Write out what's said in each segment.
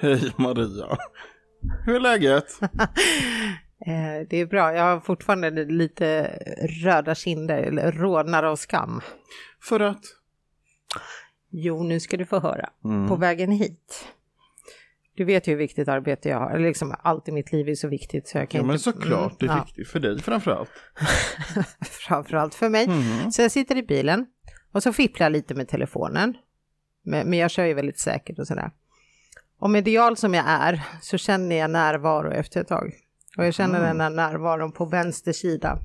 Hej Maria. Hur är läget? Eh, det är bra, jag har fortfarande lite röda kinder, eller rodnader av skam. För att? Jo, nu ska du få höra. Mm. På vägen hit. Du vet ju hur viktigt arbete jag har, liksom allt i mitt liv är så viktigt så jag kan Ja men inte... såklart, det är Mm, ja. viktigt för dig framförallt. framförallt för mig. Mm. Så jag sitter i bilen och så fipplar jag lite med telefonen. Men, men jag kör ju väldigt säkert och sådär. Och medial som jag är så känner jag närvaro efter ett tag. Och jag känner den här närvaron på vänster sida.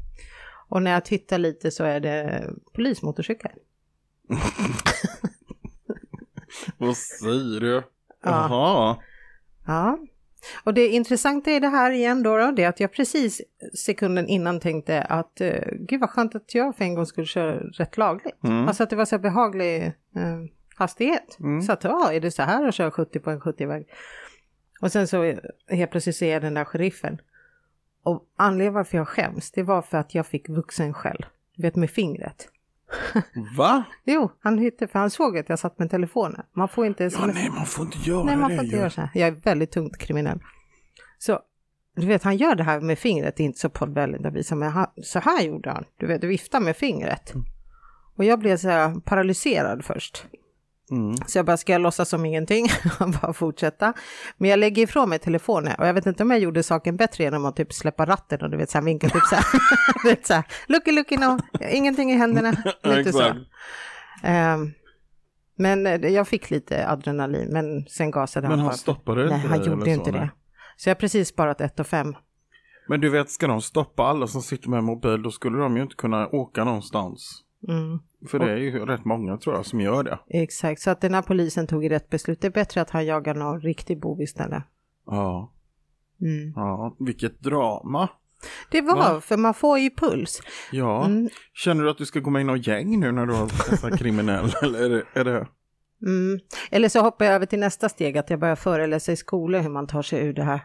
Och när jag tittar lite så är det polismotorcykel. Vad säger du? Jaha. Ja. Och det intressanta i det här igen då, då det är att jag precis sekunden innan tänkte att uh, gud vad skönt att jag för en gång skulle köra rätt lagligt. Mm. Alltså att det var så behaglig eh, hastighet. Mm. Så att ja, är det så här att köra 70 på en 70-väg? Och sen så helt plötsligt ser jag den där sheriffen. Och anledningen varför jag skäms, det var för att jag fick vuxen skäll. Du vet med fingret. Va? Jo, han hittade, för han såg att jag satt med telefonen. Man får inte Ja, nej man får inte göra Nej, man det får inte ju. göra så här. Jag är väldigt tungt kriminell. Så, du vet, han gör det här med fingret, det är inte så poddvänligt att visa, men han, så här gjorde han. Du vet, vifta med fingret. Och jag blev så här paralyserad först. Mm. Så jag bara, ska jag låtsas som ingenting? bara fortsätta. Men jag lägger ifrån mig telefonen och jag vet inte om jag gjorde saken bättre genom att typ släppa ratten och du vet så här vinka typ så här. vet så här, looky looky no, ingenting i händerna. Lite så. Ehm, men eh, jag fick lite adrenalin, men sen gasade Men han bara. stoppade Nej, inte han dig gjorde inte så, nej? det. Så jag har precis sparat 1 och 5. Men du vet, ska de stoppa alla som sitter med mobil då skulle de ju inte kunna åka någonstans. Mm. För det är ju rätt många tror jag som gör det. Exakt, så att den här polisen tog rätt beslut. Det är bättre att han jagar någon riktig bov istället. Ja, Mm. ja. vilket drama. Det var, Va? för man får ju puls. Ja, Mm. känner du att du ska gå med i något gäng nu när du har kriminell? Eller är det, är det... Mm. Eller så hoppar jag över till nästa steg, att jag börjar föreläsa i skolor hur man tar sig ur det här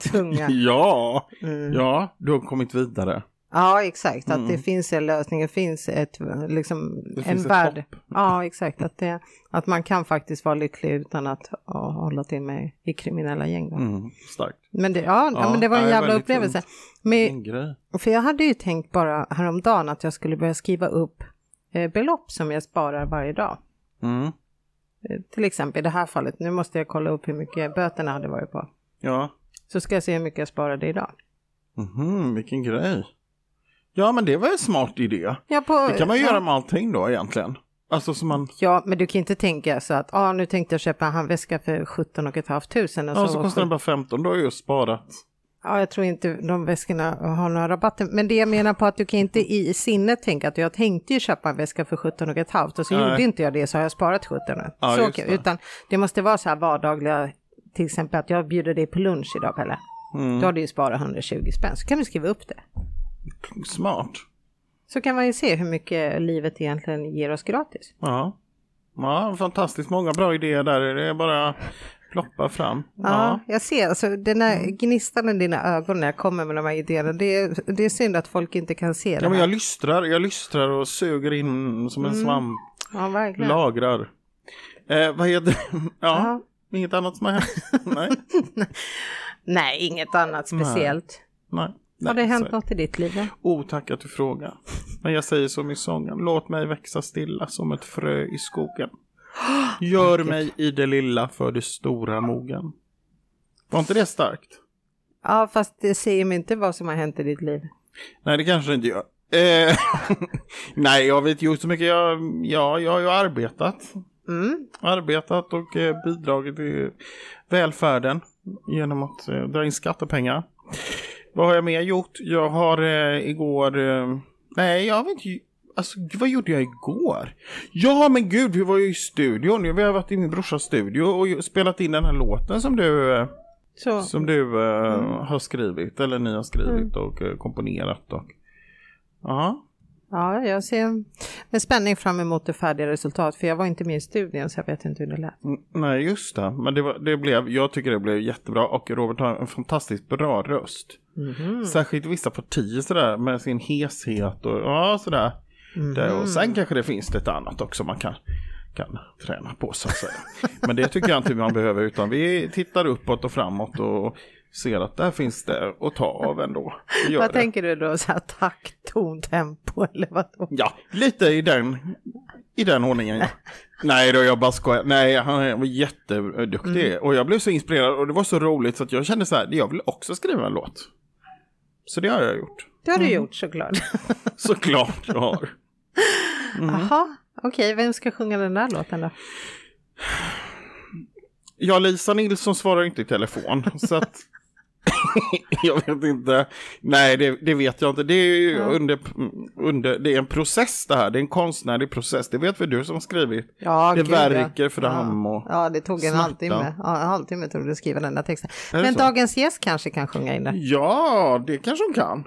tunga. ja, Mm. ja, du har kommit vidare. Ja, exakt. Att Mm. det finns en lösning, det finns ett, liksom, Det en finns ett värld. hopp. Ja, exakt. Att, det, att man kan faktiskt vara lycklig utan att ja, hålla till med i kriminella gäng. Mm, starkt. Men, det, ja, ja, men det var en jävla upplevelse. Men, för jag hade ju tänkt bara häromdagen att jag skulle börja skriva upp eh, belopp som jag sparar varje dag. Mm. Eh, till exempel i det här fallet, nu måste jag kolla upp hur mycket böterna hade varit på. Ja, Så ska jag se hur mycket jag sparade idag. mhm, vilken grej. Ja, men det var en smart idé. Ja, på, Det kan man ju ja. göra med allting då egentligen. Alltså som man... Ja, men du kan inte tänka så att ah, nu tänkte jag köpa en handväska för 17 och ett halvt tusen. Och Ja, så kostar den bara 15, då har jag ju sparat. Ja, jag tror inte de väskorna har några rabatter. Men det jag menar på att du kan inte i sinnet tänka att jag tänkte ju köpa en väska för 17 och ett halvt och så Nej. gjorde inte jag det så har jag sparat 17. Ja, så, just okej, det. Utan det måste vara så här vardagliga, till exempel att jag bjuder dig på lunch idag Pelle. Mm. Då har du ju sparat 120 spänn, så kan du skriva upp det. Smart. Så kan man ju se hur mycket livet egentligen ger oss gratis. Ja. Ja, fantastiskt många bra idéer där. Det är bara ploppa fram. Ja, jag ser alltså den här gnistan i dina ögon när jag kommer med de här idéerna. Det är, det är synd att folk inte kan se det Ja, men jag lystrar, jag lystrar och suger in som en Mm. svamp. Ja, verkligen. Lagrar. Eh, vad heter Ja, Ja. inget annat som har hänt? Nej. Nej, inget annat speciellt. Nej. Har det Nej, hänt något i ditt liv? Oh, tack att du frågar. Men jag säger som i sången, låt mig växa stilla som ett frö i skogen. Gör mig i det lilla för det stora mogen. Var inte det starkt? Ja, fast det säger mig inte vad som har hänt i ditt liv. Nej, det kanske det inte gör. Eh, nej, jag vet gjort så mycket. Jag, ja, jag har ju arbetat. Mm. Arbetat och eh, bidragit till välfärden genom att eh, dra in skattepengar. Vad har jag mer gjort? Jag har eh, igår... Eh, nej, jag vet inte. Alltså, vad gjorde jag igår? Ja, men gud, vi var ju i studion. Vi har varit i min brorsas studio och spelat in den här låten som du, eh, Så, som du eh, har skrivit. Eller ni har skrivit och eh, komponerat. Och, ja. Ja, jag ser med spänning fram emot det färdiga resultat, för jag var inte med i studien så jag vet inte hur det lät. Mm, Nej, just det. Men det, var, det blev, jag tycker det blev jättebra och Robert har en fantastiskt bra röst. Mhm. Särskilt vissa partier sådär med sin heshet och ja, sådär. Det, och sen kanske det finns lite annat också man kan, kan träna på så att säga. Men det tycker jag inte man behöver utan vi tittar uppåt och framåt och ser att där finns det att ta av ändå. Vad det. tänker du då, så här takt, ton, tempo eller vad? Ja, lite i den, i den ordningen. Ja. Nej då, jag bara skojar. Nej, han var jätteduktig. Och jag blev så inspirerad och det var så roligt så att jag kände så här, jag vill också skriva en låt. Så det har jag gjort. Det har du gjort såklart. Såklart jag har. Jaha, okej, vem ska sjunga den där låten då? Ja, Lisa Nilsson svarar inte i telefon. Så att... jag vet inte. Nej, det, det vet jag inte. Det är ju under, under, det är en process det här. Det är en konstnärlig process. Det vet väl du som har skrivit. Ja, det gud, ja. värker fram och... Ja, det tog en smärta. halvtimme. Ja, en halvtimme tog det att skriva den där texten. Det Men så? dagens gäst kanske kan sjunga in den. Ja, det kanske hon kan.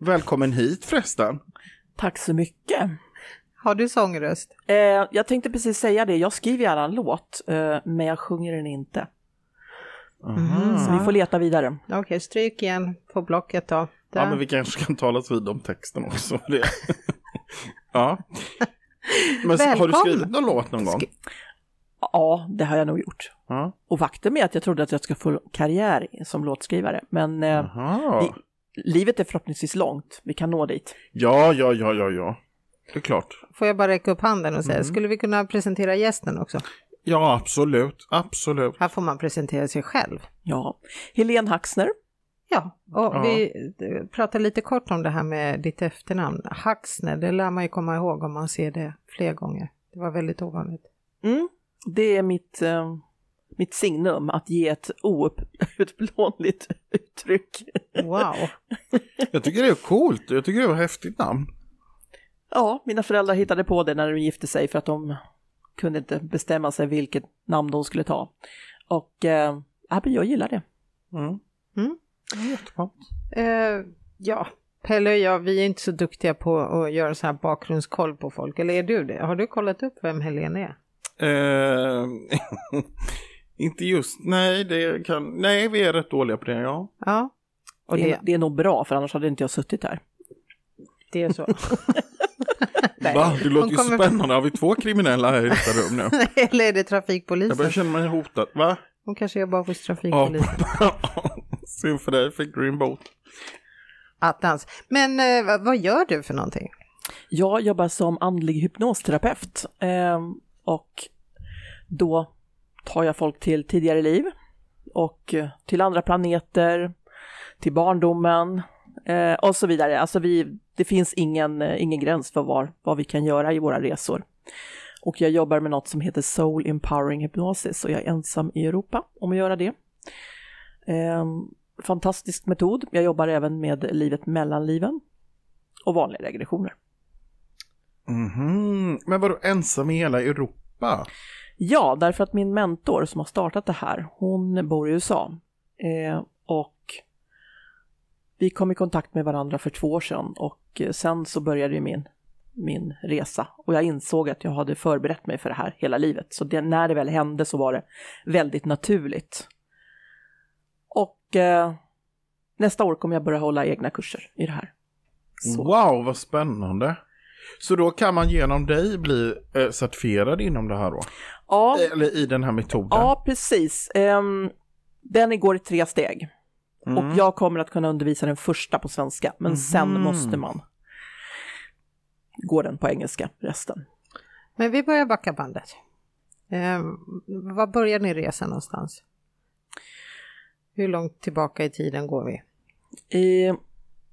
Välkommen hit förresten. Tack så mycket. Har du sångröst? Eh, jag tänkte precis säga det, jag skriver gärna en låt, eh, men jag sjunger den inte. Aha. Så vi får leta vidare. Okej, stryk igen på blocket då. Där. Ja, men vi kanske kan talas vid om texten också. Det. ja. Men har du Välkommen. skrivit någon låt någon gång? Skri- Ja, det har jag nog gjort. Ja. Och faktum är att jag trodde att jag skulle få karriär som låtskrivare, men eh, vi, livet är förhoppningsvis långt, vi kan nå dit. Ja, ja, ja, ja, ja. Det är klart. Får jag bara räcka upp handen och säga, Mm. skulle vi kunna presentera gästen också? Ja, absolut. Absolut. Här får man presentera sig själv. Ja, Helene Haxner, Ja, och Ja. vi eh, pratar lite kort om det här med ditt efternamn. Haxner, det lär man ju komma ihåg om man ser det fler gånger. Det var väldigt ovanligt. mm, det är mitt, eh, mitt signum att ge ett outplånligt uttryck. Wow! Jag tycker det är coolt. Jag tycker det är ett häftigt namn. Ja, mina föräldrar hittade på det när de gifte sig för att de kunde inte bestämma sig vilket namn de skulle ta. Och eh, ja, men jag gillar det. Mm. Mm. Eh, ja, Pelle och jag, vi är inte så duktiga på att göra så här bakgrundskoll på folk. Eller är du det? Har du kollat upp vem Helene är? Eh, inte just, nej, det kan, nej, vi är rätt dåliga på det, ja. Ja. Och det, det, är, det är nog bra för annars hade inte jag suttit här. Det är så. Nej. Va? Det låter ju kommer- spännande. Har vi två kriminella här i detta rum nu? Eller är det Jag trafikpolisen? börjar känna mig hotad. Va? Hon kanske jobbar hos trafikpolisen. Synd för dig, fick din bot. Attans. Men eh, vad, vad gör du för någonting? Jag jobbar som andlig hypnosterapeut eh, och då tar jag folk till tidigare liv och eh, till andra planeter, till barndomen eh, och så vidare. Alltså vi, det finns ingen, eh, ingen gräns för var, vad vi kan göra i våra resor. Och jag jobbar med något som heter Soul Empowering Hypnosis och jag är ensam i Europa om att göra det. Eh, fantastisk metod. Jag jobbar även med livet mellan liven och vanliga regressioner. Mhm. Men var du ensam i hela Europa? Ja, därför att min mentor som har startat det här, hon bor i USA. Eh, och vi kom i kontakt med varandra för två år sedan och eh, sen så började ju min, min resa. Och jag insåg att jag hade förberett mig för det här hela livet. Så det, när det väl hände så var det väldigt naturligt. Och eh, nästa år kommer jag börja hålla egna kurser i det här. Så. Wow, vad spännande. Så då kan man genom dig bli eh, certifierad inom det här då? Ja, Eller i den här metoden? Ja, precis. Um, den går i tre steg. Mm. Och jag kommer att kunna undervisa den första på svenska, men sen Mhm. måste man gå den på engelska, resten. Men vi börjar backa bandet. Eh, var börjar ni resa någonstans? Hur långt tillbaka i tiden går vi? Eh,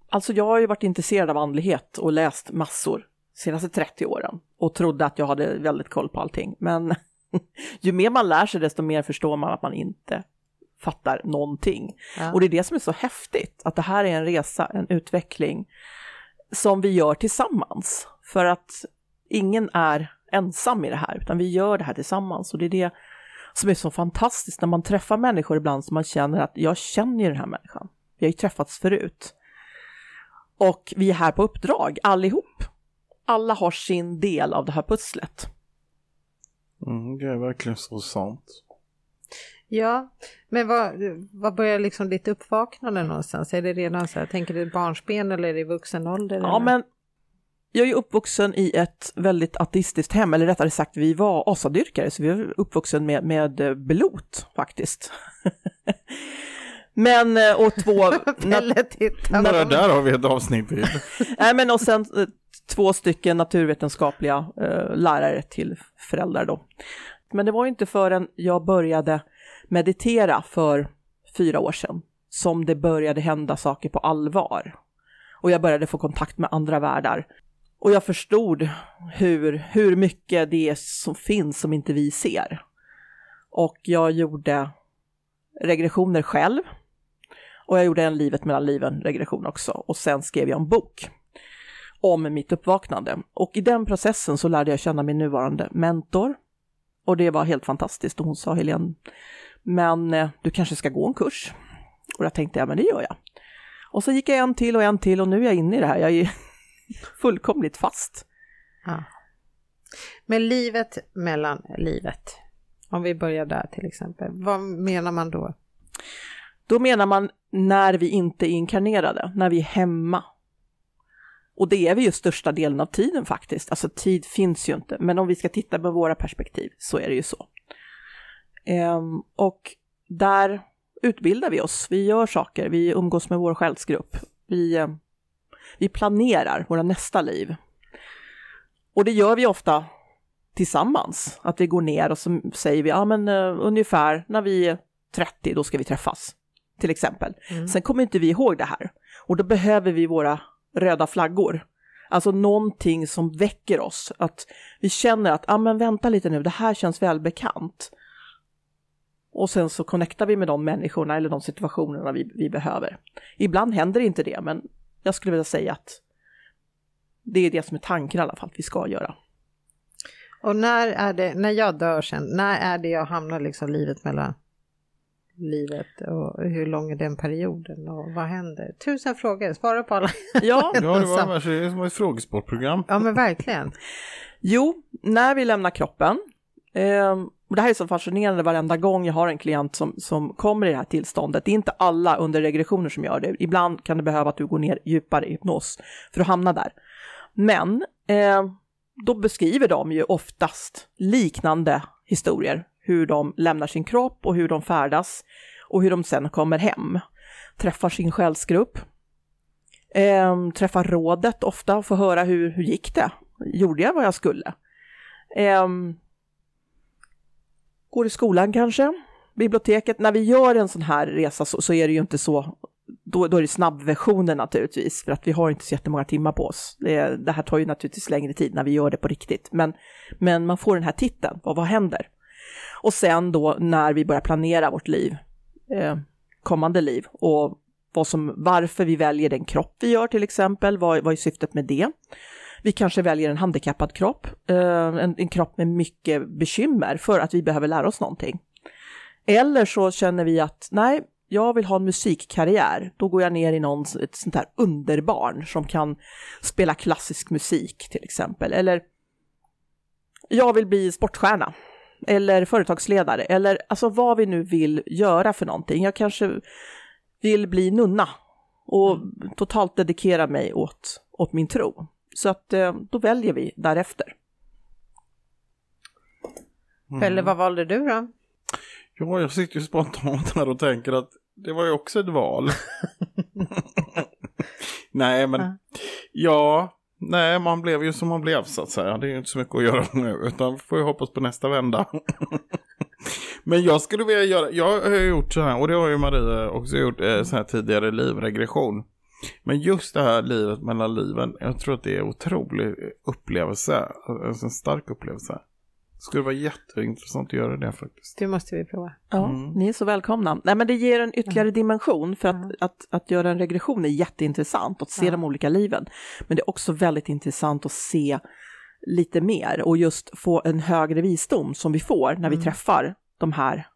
alltså jag har ju varit intresserad av andlighet och läst massor senaste 30 åren och trodde att jag hade väldigt koll på allting. Men ju mer man lär sig desto mer förstår man att man inte fattar någonting. Ja. Och det är det som är så häftigt, att det här är en resa, en utveckling som vi gör tillsammans. För att ingen är ensam i det här, utan vi gör det här tillsammans. Och det är det som är så fantastiskt när man träffar människor ibland som man känner att jag känner ju den här människan. Vi har ju träffats förut. Och vi är här på uppdrag, allihop. Alla har sin del av det här pusslet. Mm, det är verkligen så sant. Ja, men vad, vad börjar liksom ditt uppvaknande någonstans? Är det redan så här, tänker du barnsben eller är det i vuxen ålder? Ja, eller? men jag är uppvuxen i ett väldigt ateistiskt hem, eller rättare sagt vi var asadyrkare, så vi var uppvuxen med, med blot faktiskt. Men, eh, och två... Pelle tittar Bara där har vi ett avsnitt till. Nej, men och sen eh, två stycken naturvetenskapliga eh, lärare till föräldrar då. Men det var inte förrän jag började meditera för fyra år sedan som det började hända saker på allvar. Och jag började få kontakt med andra världar. Och jag förstod hur, hur mycket det är som finns som inte vi ser. Och jag gjorde regressioner själv. Och jag gjorde en livet mellan liven regression också. Och sen skrev jag en bok om mitt uppvaknande. Och i den processen så lärde jag känna min nuvarande mentor. Och det var helt fantastiskt. Och hon sa, Helene, men eh, du kanske ska gå en kurs. Och jag tänkte, ja men det gör jag. Och så gick jag en till och en till och nu är jag inne i det här. Jag är fullkomligt fast. Ja. Men livet mellan livet, om vi börjar där till exempel, vad menar man då? Då menar man när vi inte är inkarnerade, när vi är hemma. Och det är vi ju största delen av tiden faktiskt. Alltså tid finns ju inte, men om vi ska titta på våra perspektiv så är det ju så. Ehm, och där utbildar vi oss, vi gör saker, vi umgås med vår själsgrupp, vi, eh, vi planerar våra nästa liv. Och det gör vi ofta tillsammans, att vi går ner och så säger vi, ja men uh, ungefär när vi är 30, då ska vi träffas, till exempel. Mm. Sen kommer inte vi ihåg det här och då behöver vi våra röda flaggor. Alltså någonting som väcker oss, att vi känner att, ja men vänta lite nu, det här känns välbekant. Och sen så connectar vi med de människorna eller de situationerna vi, vi behöver. Ibland händer inte det, men jag skulle vilja säga att det är det som är tanken i alla fall, att vi ska göra. Och när är det, när jag dör sen, när är det jag hamnar liksom livet mellan livet och hur lång är den perioden och vad händer? Tusen frågor, svara på alla. Ja, Ja, det var värst, det är som ett frågesportprogram. Ja men verkligen. jo, när vi lämnar kroppen, Um, och det här är så fascinerande varenda gång jag har en klient som, som kommer i det här tillståndet. Det är inte alla under regressioner som gör det. Ibland kan det behöva att du går ner djupare i hypnos för att hamna där. Men eh, då beskriver de ju oftast liknande historier. Hur de lämnar sin kropp och hur de färdas och hur de sen kommer hem. Träffar sin själsgrupp. Eh, träffar rådet ofta och får höra hur, hur gick det? Gjorde jag vad jag skulle? Um, går i skolan kanske, biblioteket. När vi gör en sån här resa så, så är det ju inte så, då, då är det snabbversionen naturligtvis, för att vi har inte så jättemånga timmar på oss. Det, det här tar ju naturligtvis längre tid när vi gör det på riktigt, men, men man får den här titeln, vad, vad händer? Och sen då när vi börjar planera vårt liv, eh, kommande liv, och vad som, varför vi väljer den kropp vi gör till exempel, vad, vad är syftet med det? Vi kanske väljer en handikappad kropp, eh, en, en kropp med mycket bekymmer för att vi behöver lära oss någonting. Eller så känner vi att nej, jag vill ha en musikkarriär. Då går jag ner i någon, ett sånt här underbarn som kan spela klassisk musik till exempel. Eller jag vill bli sportstjärna. Eller företagsledare. Eller alltså vad vi nu vill göra för någonting. Jag kanske vill bli nunna och totalt dedikera mig åt, åt min tro. Så att eh, då väljer vi därefter. Pelle, vad valde du då? Ja, jag sitter ju spontant här och tänker att det var ju också ett val. nej, men Ja. ja, nej, man blev ju som man blev så att säga. Det är ju inte så mycket att göra nu, utan får ju hoppas på nästa vända. men jag skulle vilja göra, jag har ju gjort så här, och det har ju Maria också gjort, eh, så här tidigare livregression. Men just det här livet mellan liven, jag tror att det är en otrolig upplevelse, alltså en stark upplevelse. Det skulle vara jätteintressant att göra det faktiskt. Det måste vi prova. Ja, Mm. ni är så välkomna. Nej, men det ger en ytterligare dimension för att, att, att göra en regression är jätteintressant, att se Ja. de olika liven. Men det är också väldigt intressant att se lite mer och just få en högre visdom som vi får när vi Mm. träffar de här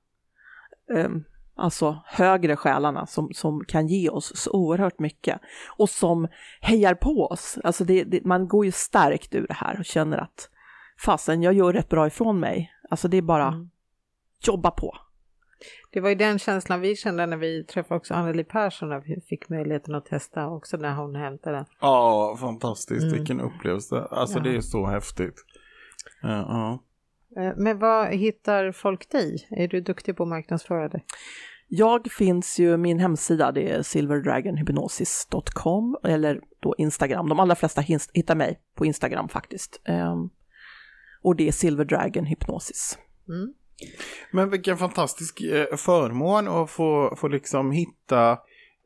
ehm, alltså högre själarna som, som kan ge oss så oerhört mycket och som hejar på oss. Alltså det, det, man går ju stärkt ur det här och känner att fasen, jag gör rätt bra ifrån mig. Alltså det är bara Mm. jobba på. Det var ju den känslan vi kände när vi träffade också Anneli Persson när vi fick möjligheten att testa också när hon hämtade den. Ja, fantastiskt. Mm. Vilken upplevelse. Alltså Ja. det är så häftigt. Ja. Eh, Men vad hittar folk dig? Är du duktig på att marknadsföra dig? Jag finns ju, min hemsida det är silverdragonhypnosis.com eller då Instagram. De allra flesta hittar mig på Instagram faktiskt. Ehm, och det är Silverdragon Hypnosis. Mm. Men vilken fantastisk eh, förmån att få, få liksom hitta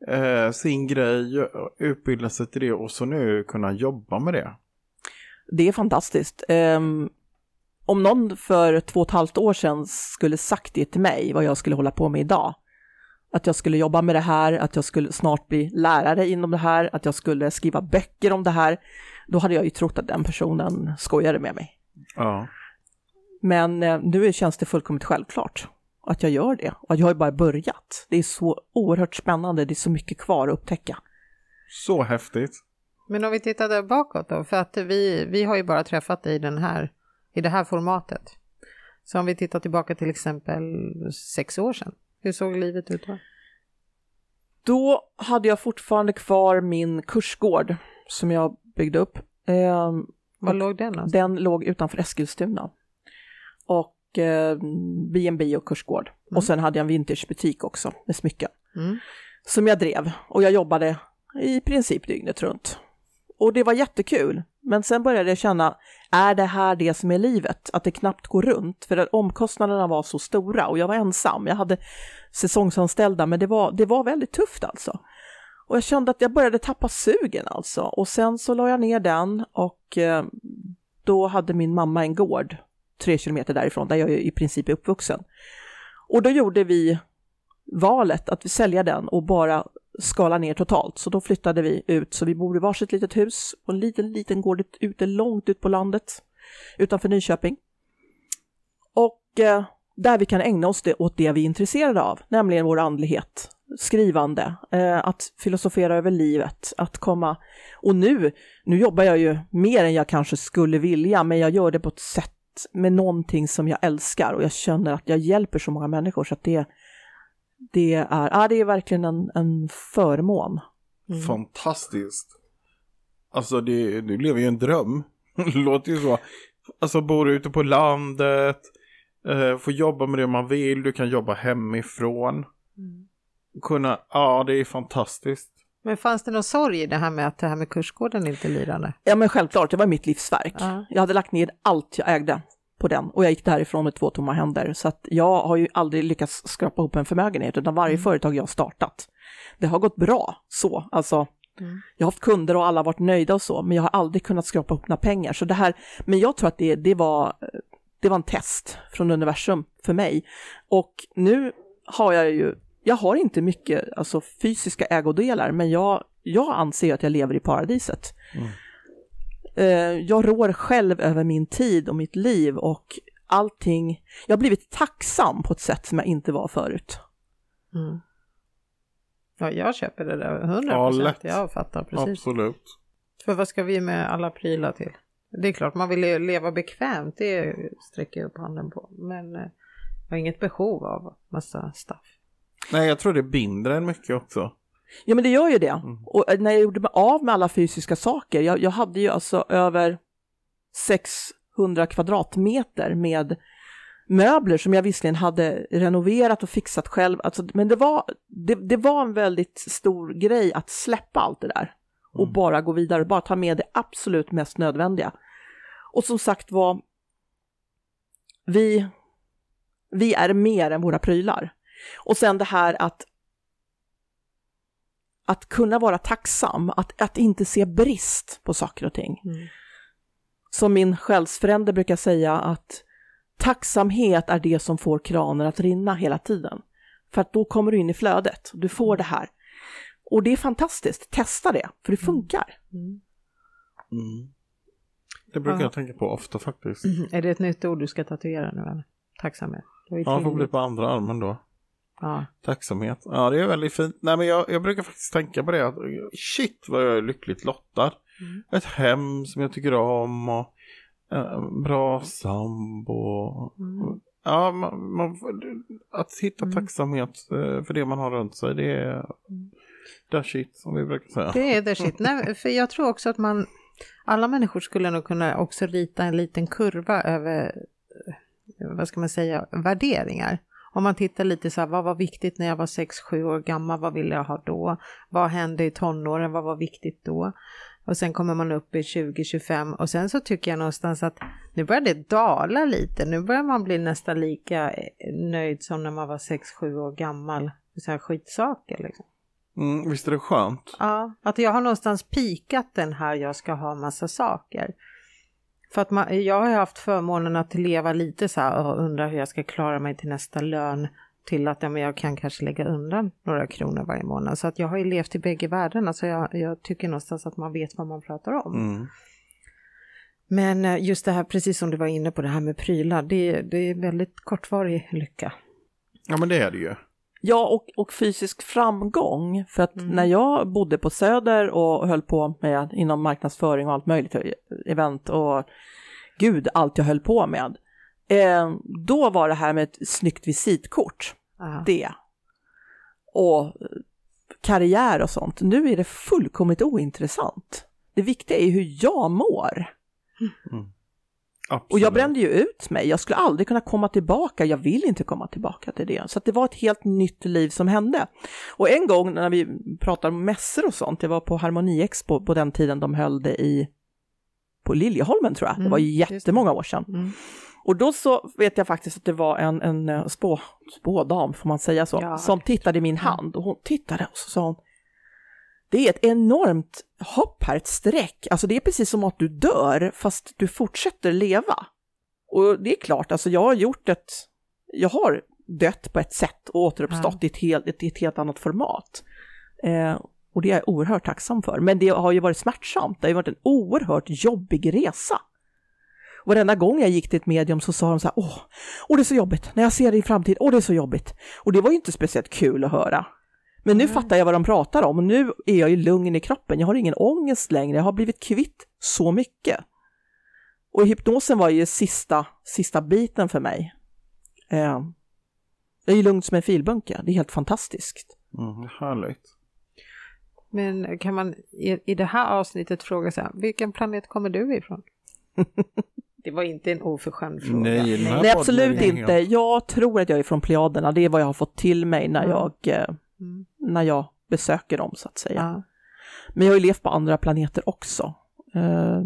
eh, sin grej, utbilda sig till det och så nu kunna jobba med det. Det är fantastiskt. Ehm, om någon för två och ett halvt år sedan skulle sagt det till mig, vad jag skulle hålla på med idag, att jag skulle jobba med det här, att jag skulle snart bli lärare inom det här, att jag skulle skriva böcker om det här, då hade jag ju trott att den personen skojade med mig. Ja. Men eh, nu känns det fullkomligt självklart att jag gör det. Och jag har ju bara börjat. Det är så oerhört spännande, det är så mycket kvar att upptäcka. Så häftigt. Men om vi tittar där bakåt då, för att vi, vi har ju bara träffat dig i, den här, i det här formatet. Så om vi tittar tillbaka till exempel sex år sedan, hur såg livet ut då? Då hade jag fortfarande kvar min kursgård som jag byggde upp. Eh, Var låg den någonstans? Den låg utanför Eskilstuna. Och eh, B&B och kursgård. Mm. Och sen hade jag en vintagebutik också med smycken. Mm. Som jag drev. Och jag jobbade i princip dygnet runt. Och det var jättekul. Men sen började jag känna, är det här det som är livet? Att det knappt går runt? För att omkostnaderna var så stora och jag var ensam. Jag hade säsongsanställda men det var, det var väldigt tufft alltså. Och jag kände att jag började tappa sugen alltså. Och sen så la jag ner den och eh, då hade min mamma en gård tre kilometer därifrån där jag i princip är uppvuxen. Och då gjorde vi valet att vi sälja den och bara skala ner totalt. Så då flyttade vi ut, så vi bor i varsitt litet hus på en liten, liten gård ute långt ut på landet utanför Nyköping. Och eh, där vi kan ägna oss det, åt det vi är intresserade av, nämligen vår andlighet, skrivande, eh, att filosofera över livet, att komma... Och nu, nu jobbar jag ju mer än jag kanske skulle vilja, men jag gör det på ett sätt med någonting som jag älskar och jag känner att jag hjälper så många människor så att det, det, är, ja, det är verkligen en, en förmån. Mm. Fantastiskt. Alltså det, du lever ju en dröm. Låter ju så. Alltså bor ute på landet, eh, får jobba med det man vill, du kan jobba hemifrån. Mm. Kunna, ja det är fantastiskt. Men fanns det någon sorg i det här med att det här med kursgården inte lirade? Ja men självklart, det var mitt livsverk. Ja. Jag hade lagt ner allt jag ägde på den och jag gick därifrån med två tomma händer. Så att jag har ju aldrig lyckats skrapa ihop en förmögenhet utan varje Mm. företag jag har startat, det har gått bra så. Alltså, Mm. jag har haft kunder och alla har varit nöjda och så, men jag har aldrig kunnat skrapa ihop några pengar. Så det här, men jag tror att det, det, var, det var en test från universum för mig. Och nu har jag ju, jag har inte mycket alltså, fysiska ägodelar, men jag, jag anser att jag lever i paradiset. Mm. Eh, jag rår själv över min tid och mitt liv och allting. Jag har blivit tacksam på ett sätt som jag inte var förut. Mm. Ja, jag köper det där 100 Ja, procent. lätt. Jag fattar precis. Absolut. För vad ska vi med alla prylar till? Det är klart, man vill le- leva bekvämt, det sträcker jag upp handen på. Men eh, jag har inget behov av massa stuff. Nej, jag tror det binder en mycket också. Ja men det gör ju det. Och eh, när jag gjorde mig av med alla fysiska saker, jag, jag hade ju alltså över 600 kvadratmeter med möbler som jag visserligen hade renoverat och fixat själv. Alltså, men det var, det, det var en väldigt stor grej att släppa allt det där och bara gå vidare, bara ta med det absolut mest nödvändiga. Och som sagt var, vi, vi är mer än våra prylar. Och sen det här att att kunna vara tacksam, att, att inte se brist på saker och ting. Mm. Som min själsfrände brukar säga att tacksamhet är det som får kranen att rinna hela tiden. För att då kommer du in i flödet, du får det här. Och det är fantastiskt, testa det, för det funkar. Mm. Mm. Det brukar Ja. jag tänka på ofta faktiskt. Är det ett nytt ord du ska tatuera nu eller? Tacksamhet. Det Ja, får bli på andra armen då. Ja. Tacksamhet. Ja, det är väldigt fint. Nej, men jag, jag brukar faktiskt tänka på det. Att, shit vad jag är lyckligt lottad. Mm. Ett hem som jag tycker om och eh, bra sambo. Mm. Ja, man, man, att hitta Mm. tacksamhet eh, för det man har runt sig, det är the shit som vi brukar säga. Det är the shit. Nej, för jag tror också att man, alla människor skulle nog kunna också rita en liten kurva över, eh, vad ska man säga, värderingar. Om man tittar lite så här, vad var viktigt när jag var 6-7 år gammal, vad ville jag ha då? Vad hände i tonåren, vad var viktigt då? Och sen kommer man upp i 20-25 och sen så tycker jag någonstans att nu börjar det dala lite. Nu börjar man bli nästan lika eh, nöjd som när man var 6-7 år gammal. Så här skitsaker liksom. Mm, visst är det skönt? Ja, att jag har någonstans pikat den här jag ska ha massa saker. För att man, jag har haft förmånen att leva lite så här och undra hur jag ska klara mig till nästa lön till att ja, men jag kan kanske lägga undan några kronor varje månad. Så att jag har ju levt i bägge världarna så jag, jag tycker någonstans att man vet vad man pratar om. Mm. Men eh, just det här, precis som du var inne på, det här med prylar, det, det är väldigt kortvarig lycka. Ja men det är det ju. Ja, och, och fysisk framgång. För att Mm. när jag bodde på Söder och höll på med inom marknadsföring och allt möjligt, event och gud, allt jag höll på med. Eh, då var det här med ett snyggt visitkort, Ja. det. Och eh, karriär och sånt. Nu är det fullkomligt ointressant. Det viktiga är hur jag mår. Absolut. Och jag brände ju ut mig. Jag skulle aldrig kunna komma tillbaka. Jag vill inte komma tillbaka till det. Så att det var ett helt nytt liv som hände. Och en gång när vi pratade om mässor och sånt, det var på Harmoni Expo på den tiden de höll det i på Liljeholmen tror jag. Det var Mm, jättemånga år sedan. Mm. Och då så vet jag faktiskt att det var en, en eh, spå, spådam, får man säga så, Ja. som tittade i min hand och hon tittade och så sa hon det är ett enormt hopp här, ett streck. Alltså det är precis som att du dör fast du fortsätter leva. Och det är klart, alltså jag har gjort ett, jag har dött på ett sätt och återuppstått i, ett helt, ett, ett helt annat format. Eh, och det är jag oerhört tacksam för. Men det har ju varit smärtsamt, det har ju varit en oerhört jobbig resa. Och varenda gång jag gick till ett medium så sa de så här, åh, åh det är så jobbigt, när jag ser det i framtiden, åh det är så jobbigt. Och det var ju inte speciellt kul att höra. Men nu Nej. fattar jag vad de pratar om och nu är jag ju lugn i kroppen, jag har ingen ångest längre, jag har blivit kvitt så mycket. Och hypnosen var ju sista, sista biten för mig. Eh, jag är ju lugn som en filbunke, det är helt fantastiskt. Mm, härligt. Men kan man i, i det här avsnittet fråga så här, vilken planet kommer du ifrån? det var inte en oförskämd fråga. Nej, Nej, absolut inte. Jag tror att jag är från Plejaderna, det är vad jag har fått till mig när Mm. jag, eh, Mm. när jag besöker dem så att säga. Ja. Men jag har ju levt på andra planeter också. Eh,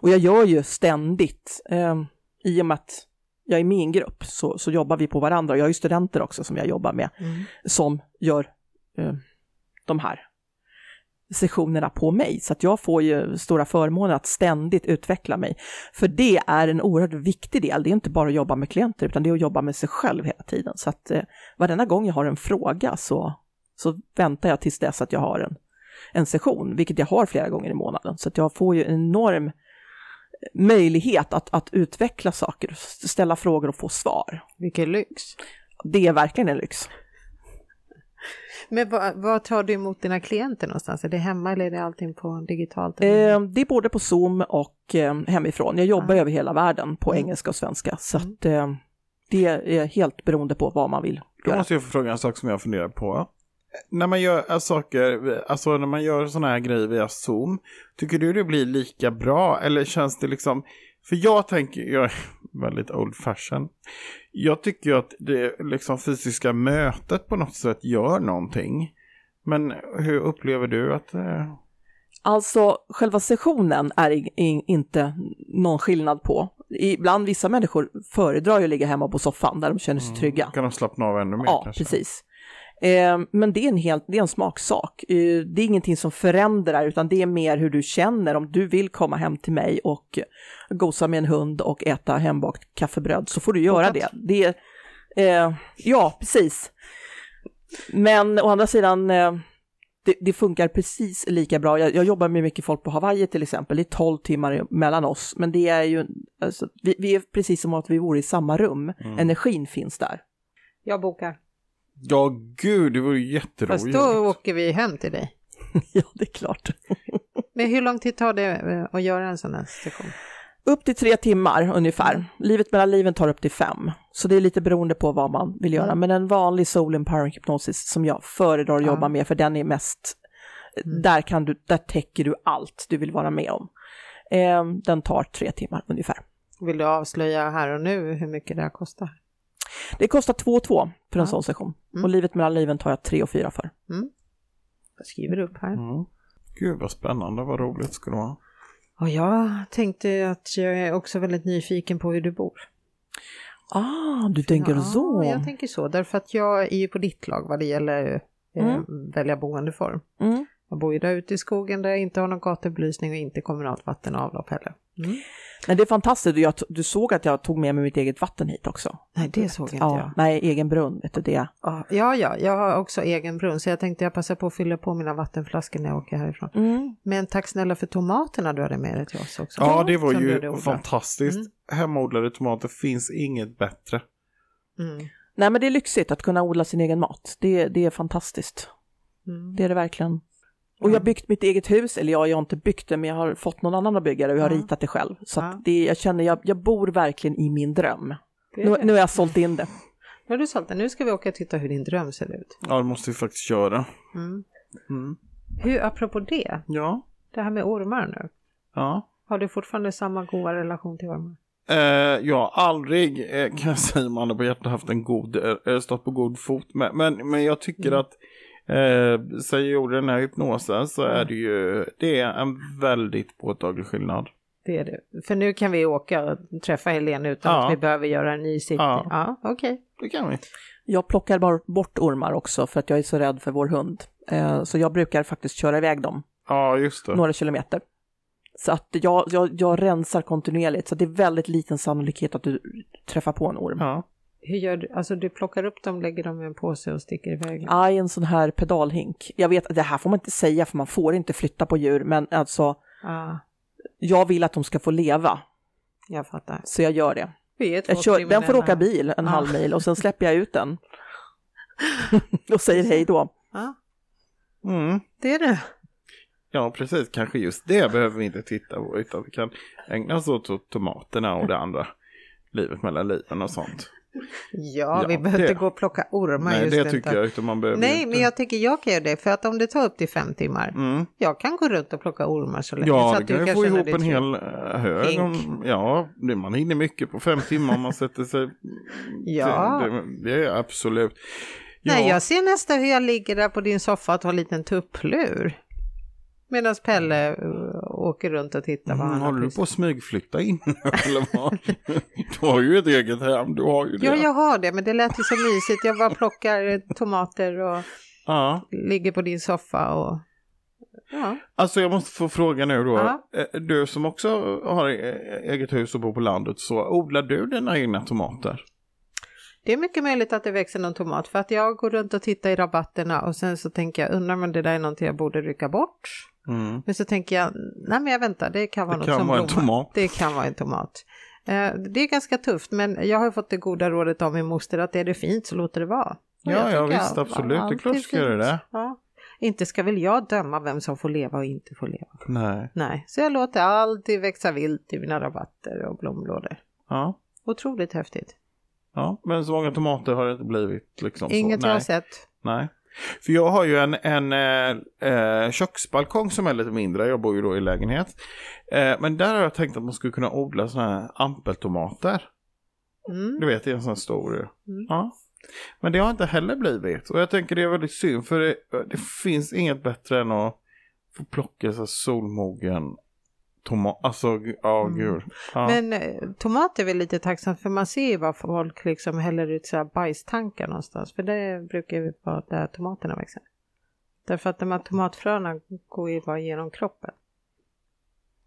och jag gör ju ständigt, eh, i och med att jag är med i en grupp så, så jobbar vi på varandra. Och jag har ju studenter också som jag jobbar med Mm. som gör eh, de här sessionerna på mig. Så att jag får ju stora förmåner att ständigt utveckla mig. För det är en oerhört viktig del. Det är inte bara att jobba med klienter utan det är att jobba med sig själv hela tiden. Så att eh, varenda gång jag har en fråga så, så väntar jag tills dess att jag har en, en session, vilket jag har flera gånger i månaden. Så att jag får ju en enorm möjlighet att, att utveckla saker, ställa frågor och få svar. Vilken lyx. Det är verkligen en lyx. Men vad, vad tar du emot dina klienter någonstans? Är det hemma eller är det allting på digitalt? Eh, det är både på Zoom och eh, hemifrån. Jag jobbar Ja. över hela världen på Mm. engelska och svenska. Så Mm. att, eh, det är helt beroende på vad man vill Då måste jag få fråga en sak som jag funderar på. När man gör äh, saker, alltså när man gör sådana här grejer via Zoom, tycker du det blir lika bra eller känns det liksom, för jag tänker, jag är väldigt old fashion, jag tycker ju att det liksom fysiska mötet på något sätt gör någonting. Men hur upplever du att eh, Alltså, själva sessionen är i- i- inte någon skillnad på. Ibland vissa människor föredrar ju att ligga hemma på soffan där de känner sig trygga. kan de slappna av ännu mer Ja, kanske? precis. Eh, men det är en, helt, det är en smaksak. Eh, det är ingenting som förändrar, utan det är mer hur du känner. Om du vill komma hem till mig och gosa med en hund och äta hembakt kaffebröd så får du göra det. det är, eh, ja, precis. Men å andra sidan, eh, det, det funkar precis lika bra. Jag, jag jobbar med mycket folk på Hawaii till exempel. Det är 12 timmar mellan oss, men det är ju, alltså, vi, vi är precis som att vi vore i samma rum. Mm. Energin finns där. Jag bokar. Ja, gud, det vore Fast jätteroligt. då åker vi hem till dig. ja, det är klart. Men hur lång tid tar det eh, att göra en sån här session? Upp till tre timmar ungefär. Livet mellan liven tar upp till fem. Så det är lite beroende på vad man vill göra. Mm. Men en vanlig soul empowering hypnosis som jag föredrar att Ja. jobba med, för den är mest, Mm. där, kan du, där täcker du allt du vill vara med om. Eh, den tar tre timmar ungefär. Vill du avslöja här och nu hur mycket det här kostar? Det kostar två och två för en Ja. sån session. Mm. Och livet mellan liven tar jag tre och fyra för. Jag skriver upp här. Mm. Gud vad spännande, vad roligt ska det vara. Och jag tänkte att jag är också väldigt nyfiken på hur du bor. Ah, du tänker ja, så. jag tänker så. Därför att jag är ju på ditt lag vad det gäller eh, Mm. välja boendeform. Mm. Jag bor ju där ute i skogen där jag inte har någon gatubelysning och inte kommunalt vatten och avlopp heller. Mm. Men det är fantastiskt, jag, du såg att jag tog med mig mitt eget vatten hit också. Nej, det såg inte Ja, jag. nej, egen brunn, vet du det. Ja, ja, jag har också egen brunn så jag tänkte jag passar på att fylla på mina vattenflaskor när jag åker härifrån. Mm. Men tack snälla för tomaterna du hade med dig till oss också. Ja, det var Som ju fantastiskt. Mm. Hemodlade tomater finns inget bättre. Mm. Nej, men det är lyxigt att kunna odla sin egen mat. Det, det är fantastiskt. Mm. Det är det verkligen. Och jag har byggt mitt eget hus, eller ja, jag har inte byggt det, men jag har fått någon annan att bygga det och jag har Ja. ritat det själv. Så Ja. att det, jag känner, jag, jag bor verkligen i min dröm. Det Nu, det. nu har jag sålt in det. Nu har du sålt den. Nu ska vi åka och titta hur din dröm ser ut. Ja, det måste vi faktiskt göra. Mm. Mm. Hur, apropå det, Ja, det här med ormar nu. ja. Har du fortfarande samma goda relation till ormar? Eh, jag har aldrig, eh, kan jag säga handen på hjärtat, haft en god, eh, stått på god fot med. Men, men jag tycker Mm. att, eh, jag gjorde den här hypnosen så är det ju, det är en väldigt påtaglig skillnad. Det är det. För nu kan vi åka och träffa Helene utan Ja. att vi behöver göra en ny sittning. Ja. Ja, okej. Det kan vi. Jag plockar bara bort ormar också för att jag är så rädd för vår hund. Eh, Så jag brukar faktiskt köra iväg dem Ja, just det. några kilometer. Så att jag, jag, jag rensar kontinuerligt, så det är väldigt liten sannolikhet att du träffar på en orm. Ja. Hur gör du? Alltså du plockar upp dem, lägger dem i en påse och sticker iväg? Ja, i en sån här pedalhink. Jag vet att det här får man inte säga för man får inte flytta på djur, men alltså Ja, jag vill att de ska få leva, jag fattar. så jag gör det. Vi är två Jag kör, den får åka bil en Ja. halv mil och sen släpper jag ut den. och säger hej då. Ja, Mm. det är det. Ja, precis. Kanske just det behöver vi inte titta på, utan vi kan ägna oss åt tomaterna och det andra. Livet mellan liven och sånt. Ja, Ja, vi behöver inte gå och plocka ormar Nej, just det inte. tycker jag, utan man behöver Nej, inte. men jag tycker jag kan göra det, för att om det tar upp till fem timmar, Mm. jag kan gå runt och plocka ormar så länge. så Ja, att det kan du ju få ihop en hel eh, hög. Om, ja, det- man hinner mycket på fem timmar om man sätter sig. Ja. Det, det, är absolut. Ja, Nej, jag ser nästan hur jag ligger där på din soffa och tar en liten tupplur. Medan Pelle uh, åker runt och tittar vad Mm, han har håller du på att smygflytta in eller vad? Du har ju ett eget hem, du har ju det. Ja, jag har det, men det lät ju så mysigt. Jag bara plockar tomater och Ja. ligger på din soffa och... Ja, Alltså jag måste få fråga nu då. Ja. Eh, Du som också har eh, eget hus och bor på landet, så odlar du dina egna tomater? Det är mycket möjligt att det växer någon tomat för att jag går runt och tittar i rabatterna och sen så tänker jag, undrar om det där är någonting jag borde rycka bort. Mm. Men så tänker jag, nej men jag väntar, det kan vara Det något kan som vara en blommar. tomat. Det kan vara en tomat. Eh, Det är ganska tufft, men jag har fått det goda rådet av min moster att är det fint så låter det vara. Och Ja, jag ja visst, absolut. Det är klart du ska göra det. Ja. Inte ska väl jag döma vem som får leva och inte får leva. Nej. Nej, så jag låter alltid växa vilt i mina rabatter och blomlådor. Ja. Otroligt häftigt. Ja, men så många tomater har det inte blivit liksom Inget så. jag har sett. Nej. För jag har ju en, en eh, eh, köksbalkong som är lite mindre, jag bor ju då i lägenhet. Eh, men där har jag tänkt att man skulle kunna odla sådana här ampeltomater. Mm. Du vet, det är en sån här stor. Mm. Ja. Men det har inte heller blivit. Och jag tänker det är väldigt synd, för det, det finns inget bättre än att få plocka så solmogen tomat. Alltså, ja Mm. gud. Ja. Men eh, tomat är väl lite tacksamt för man ser ju vad folk liksom häller ut så här bajstankar någonstans. För det brukar ju vara där tomaterna växer. Därför att de här tomatfröna går ju bara genom kroppen.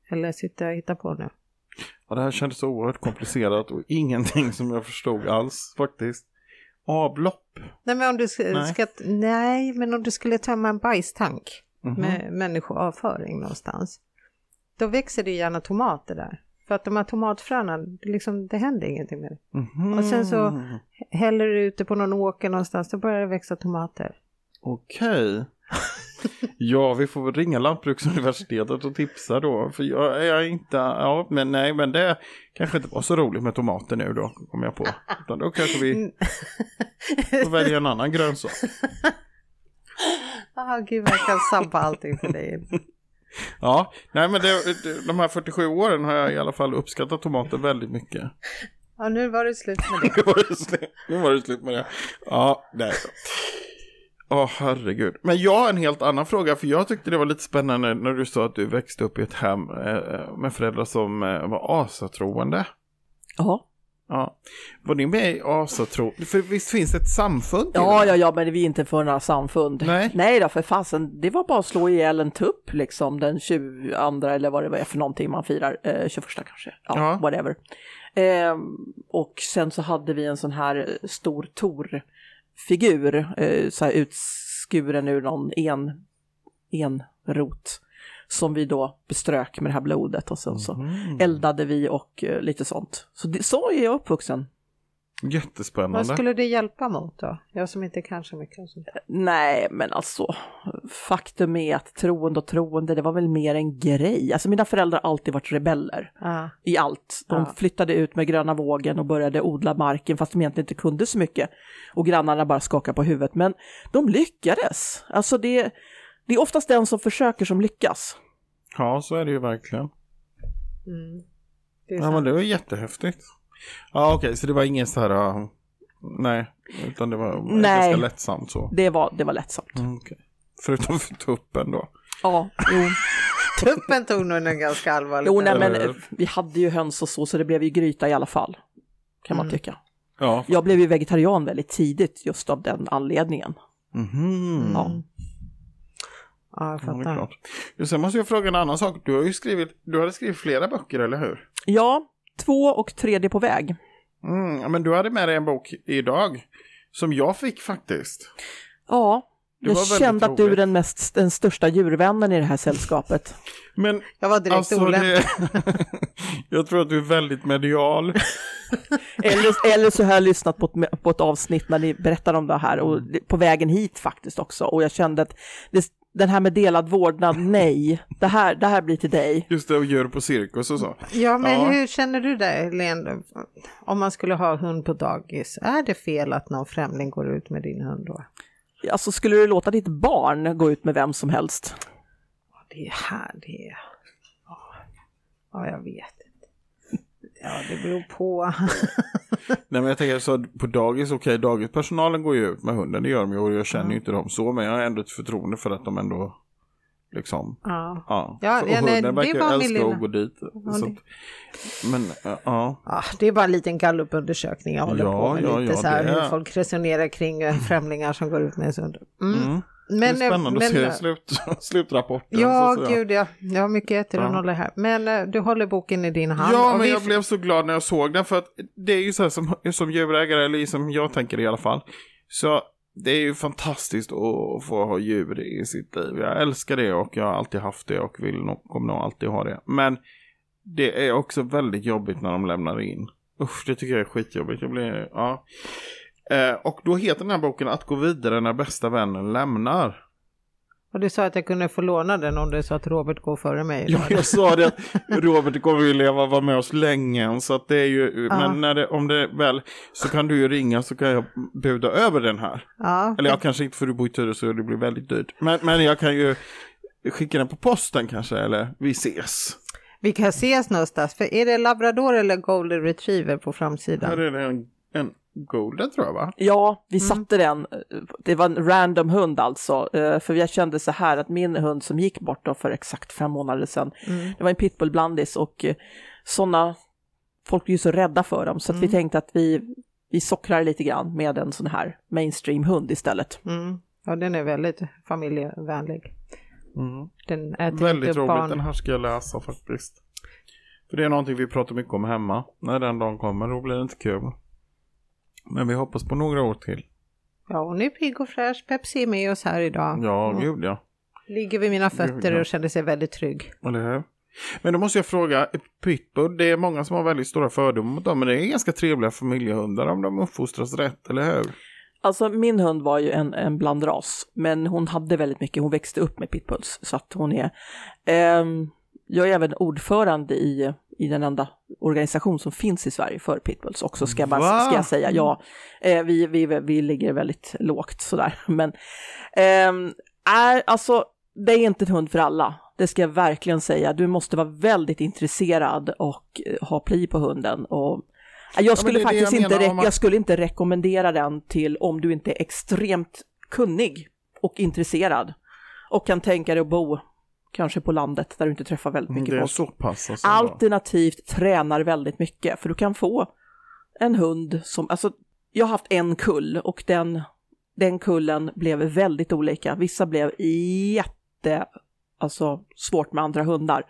Eller sitter jag och hittar på nu? Ja, det här kändes oerhört komplicerat och ingenting som jag förstod alls faktiskt. Avlopp. Nej men om du ska, Nej. ska nej men om du skulle tömma en bajstank Mhm. med människoavföring någonstans. Då växer det gärna tomater där. För att de här tomatfröna, det liksom, det händer ingenting med det. Mhm. Och sen så- Häller du ute på någon åker någonstans, då börjar det växa tomater. Okej. Ja, vi får väl ringa Lantbruksuniversitetet och tipsa då. För jag är inte, ja men nej men det kanske inte var så roligt med tomater nu då, kom jag på. Utan då kanske vi får välja en annan grönsak. Ah, gud, jag kan sabba allting för dig. Ja, nej men det, de här 47 åren har jag i alla fall uppskattat tomater väldigt mycket. Ja, nu var det slut med det. Nu var det slut, nu var det slut med det. Ja, nej. Åh herregud. Men jag har en helt annan fråga för jag tyckte det var lite spännande när du sa att du växte upp i ett hem eh, med föräldrar som eh, var asatroende. Ja. Ja. Var ni med i asatro? För visst finns det ett samfund? Ja, ja, ja, men vi är inte för några samfund. Nej. Nej då, för fasen, det var bara att slå ihjäl en tupp liksom den 22 eller vad det var för någonting man firar, eh, 21 kanske, ja, Ja. whatever. Eh, och sen så hade vi en sån här eh, stor torfigur, eh, så här utskuren ur någon en, enrot, som vi då beströk med det här blodet och sen så Mhm. eldade vi och eh, lite sånt. Så, det, så är jag uppvuxen. Jättespännande. Vad skulle det hjälpa mot då? Jag som inte kan så mycket sånt. Nej, men alltså faktum är att troende och troende, det var väl mer en grej. Alltså mina föräldrar har alltid varit rebeller Ja. i allt. De Ja. flyttade ut med gröna vågen och började odla marken fast de egentligen inte kunde så mycket. Och grannarna bara skakade på huvudet. Men de lyckades. Alltså det, det är oftast den som försöker som lyckas. Ja, så är det ju verkligen. Mm. Det Ja, sant. men det var jättehäftigt. Ja, okej, så det var ingen så här... uh, nej, utan det var Nej. ganska lättsamt så. Det var, det var lättsamt. Mm, okej. Förutom för tuppen då. Ja, jo. Tuppen tog nog en ganska allvarligt. jo nej, men eh, vi hade ju höns och så, så det blev ju gryta i alla fall. Kan man Mm. tycka. Ja. Jag blev ju vegetarian väldigt tidigt just av den anledningen. Mhm. Ja. Ja, jag Ja, fattar. klart. Jo, Sen måste jag fråga en annan sak. Du har ju skrivit, du hade skrivit flera böcker, eller hur? Ja, två och tredje på väg. Mm, ja, men du hade med dig en bok idag. Som jag fick faktiskt. Ja, Det jag var väldigt kände att du är den, mest, den största djurvännen i det här sällskapet. Men Jag var direkt alltså, olämplig. det... jag tror att du är väldigt medial. Eller, eller så har jag lyssnat på ett, på ett avsnitt när ni berättar om det här och på vägen hit faktiskt också. Och jag kände att det, den här med delad vårdnad, nej, det här, det här blir till dig. Just det, och gör på cirkus och så. Ja, men Ja. hur känner du dig, Helene? Om man skulle ha hund på dagis, är det fel att någon främling går ut med din hund då? Alltså skulle du låta ditt barn gå ut med vem som helst? Det är här det är. Ja, Ja, jag vet inte. Ja, det beror på. Nej men jag tänker så på dagis, okej dagispersonalen går ju ut med hunden, det gör de ju och jag känner ju inte dem så men jag har ändå ett förtroende för att de ändå liksom, Ja. ja. Ja, och nej, hunden verkar älska lilla- att gå dit. Ja, så men ja, ja. Det är bara en liten gallupundersökning jag håller på med. lite så här, hur folk resonerar kring eh, främlingar som går ut med en hund. Mm. Mm. Men, det är spännande men, att se slut, slutrapporten. Ja, så gud ja. Jag har mycket ettor Ja. att nolla här. Men eh, du håller boken i din hand. Ja, men vi- jag blev så glad när jag såg den för att det är ju så här som, som djurägare, eller som jag tänker i alla fall. Så det är ju fantastiskt att få ha djur i sitt liv. Jag älskar det och jag har alltid haft det och vill nog, kommer nog alltid ha det. Men det är också väldigt jobbigt när de lämnar in. Usch, det tycker jag är skitjobbigt. Jag blir, ja. Eh, och då heter den här boken Att gå vidare när bästa vännen lämnar. Och du sa att jag kunde få låna den om det är så att Robert går före mig. Ja, jag sa det att Robert kommer ju leva vara med oss länge än, så att det är ju, Ja. men när det, om det väl så kan du ju ringa så kan jag buda över den här. Ja, Eller jag kanske inte för du bor i Tyresö och det blir väldigt dyrt. Men, men jag kan ju skicka den på posten kanske, eller vi ses. vi kan ses någonstans. För är det labrador eller golden retriever på framsidan? Här är det en, en golden tror jag va? Ja, vi satte den. Det var en random hund alltså. eh, För jag kände så här att min hund som gick bort då för exakt fem månader sedan, Mm. det var en pitbullblandis och sådana, folk är ju så rädda för dem så att vi tänkte att vi, vi sockrar lite grann med en sån här mainstream-hund istället. Mm. Ja, den är väldigt familjevänlig. Mm. Den äter Väldigt roligt, barn. den här ska jag läsa faktiskt. För det är någonting vi pratar mycket om hemma. När den dagen kommer, då blir det inte kul. Men vi hoppas på några år till. Ja, hon är pigg och fräsch. Pepsi är med oss här idag. Ja, Mm. gud ja. Ligger vid mina Gud, fötter ja. och känner sig väldigt trygg. Eller hur? Men då måste jag fråga, pitbull, det är många som har väldigt stora fördomar mot dem, men det är ganska trevliga familjehundar om de uppfostras rätt, eller hur? Alltså min hund var ju en, en blandras, men hon hade väldigt mycket, hon växte upp med pitbulls, så att hon är... ehm, jag är även ordförande i, i den enda organisation som finns i Sverige för pitbulls också, ska jag, bara, ska jag säga. Ja, eh, vi, vi, vi ligger väldigt lågt sådär, men ehm, är, alltså, det är inte en hund för alla. Det ska jag verkligen säga. Du måste vara väldigt intresserad och eh, ha pli på hunden. Och jag skulle det faktiskt jag inte, att- jag skulle inte rekommendera den till om du inte är extremt kunnig och intresserad och kan tänka dig att bo kanske på landet där du inte träffar väldigt mycket Det är folk. så pass alltså. Alternativt tränar väldigt mycket för du kan få en hund som, alltså jag har haft en kull och den, den kullen blev väldigt olika. Vissa blev jätte, alltså svårt med andra hundar.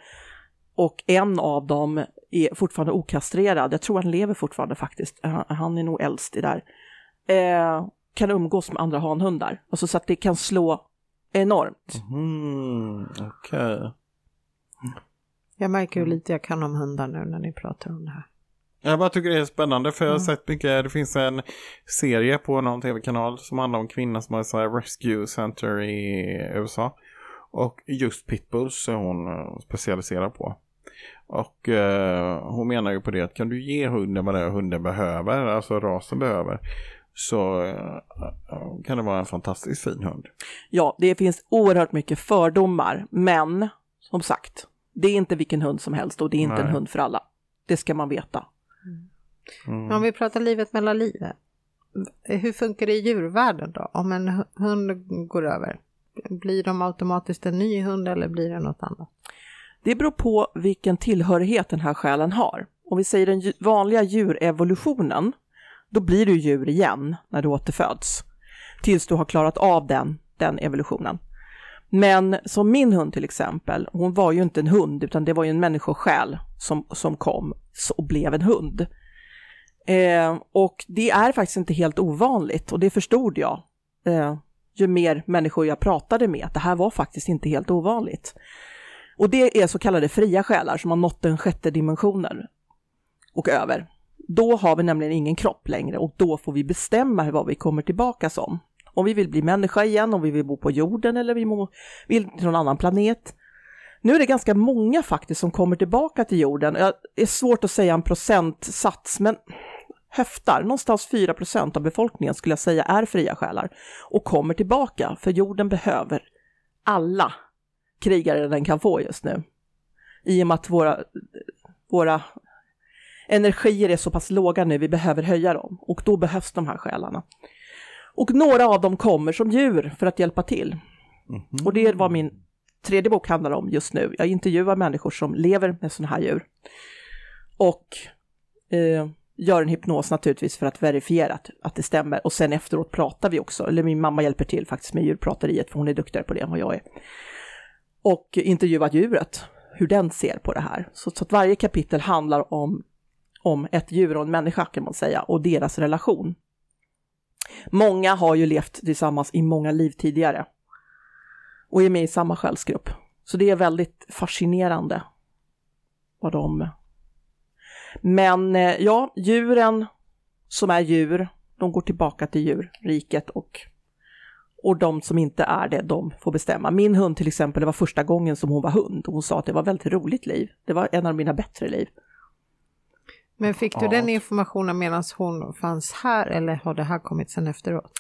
Och en av dem är fortfarande okastrerad. Jag tror han lever fortfarande faktiskt. Han- Han är nog äldst i där. Eh, kan umgås med andra hanhundar. Alltså så att det kan slå enormt. Mm, Okej. Jag märker hur lite jag kan om hundar nu när ni pratar om det här. Jag bara tycker det är spännande för jag har sett mycket, det finns en serie på någon tv-kanal som handlar om kvinnor som har så här rescue center i USA. Och just pitbulls är hon eh, specialiserad på. Och eh, hon menar ju på det att kan du ge hunden vad det är hunden behöver, alltså rasen behöver, så eh, kan det vara en fantastiskt fin hund. Ja, det finns oerhört mycket fördomar, men som sagt, det är inte vilken hund som helst och det är inte en Nej. hund för alla. Det ska man veta. Mm. Om vi pratar livet mellan livet. Hur funkar det i djurvärlden då? Om en hu- hund går över, blir de automatiskt en ny hund eller blir det något annat? Det beror på vilken tillhörighet den här själen har. Om vi säger den vanliga djurevolutionen, då blir du djur igen när du återföds. Tills du har klarat av den, den evolutionen. Men som min hund till exempel, hon var ju inte en hund utan det var ju en människosjäl som, som kom och blev en hund. Eh, och det är faktiskt inte helt ovanligt och det förstod jag eh, ju mer människor jag pratade med, att det här var faktiskt inte helt ovanligt. Och det är så kallade fria själar som har nått den sjätte dimensionen och över. Då har vi nämligen ingen kropp längre och då får vi bestämma vad vi kommer tillbaka som. Om vi vill bli människa igen, om vi vill bo på jorden eller vi vill till någon annan planet. Nu är det ganska många faktiskt som kommer tillbaka till jorden. Det är svårt att säga en procentsats, men höftar, någonstans 4 procent av befolkningen skulle jag säga är fria själar och kommer tillbaka, för jorden behöver alla krigare den kan få just nu. I och med att våra, våra energier är så pass låga nu, vi behöver höja dem och då behövs de här själarna. Och några av dem kommer som djur för att hjälpa till. Och det är vad min tredje bok handlar om just nu. Jag intervjuar människor som lever med sådana här djur. Och eh, gör en hypnos naturligtvis för att verifiera att, att det stämmer. Och sen efteråt pratar vi också, eller min mamma hjälper till faktiskt med djurprateriet, för hon är duktigare på det än vad jag är. Och intervjuar djuret, hur den ser på det här. Så, så att varje kapitel handlar om, om ett djur och en människa kan man säga, och deras relation. Många har ju levt tillsammans i många liv tidigare och är med i samma själsgrupp. Så det är väldigt fascinerande vad de... Men eh, ja, djuren som är djur, de går tillbaka till djurriket och, och de som inte är det, de får bestämma. Min hund till exempel, det var första gången som hon var hund och hon sa att det var ett väldigt roligt liv. Det var en av mina bättre liv. Men fick du Ja. den informationen medan hon fanns här eller har det här kommit sen efteråt?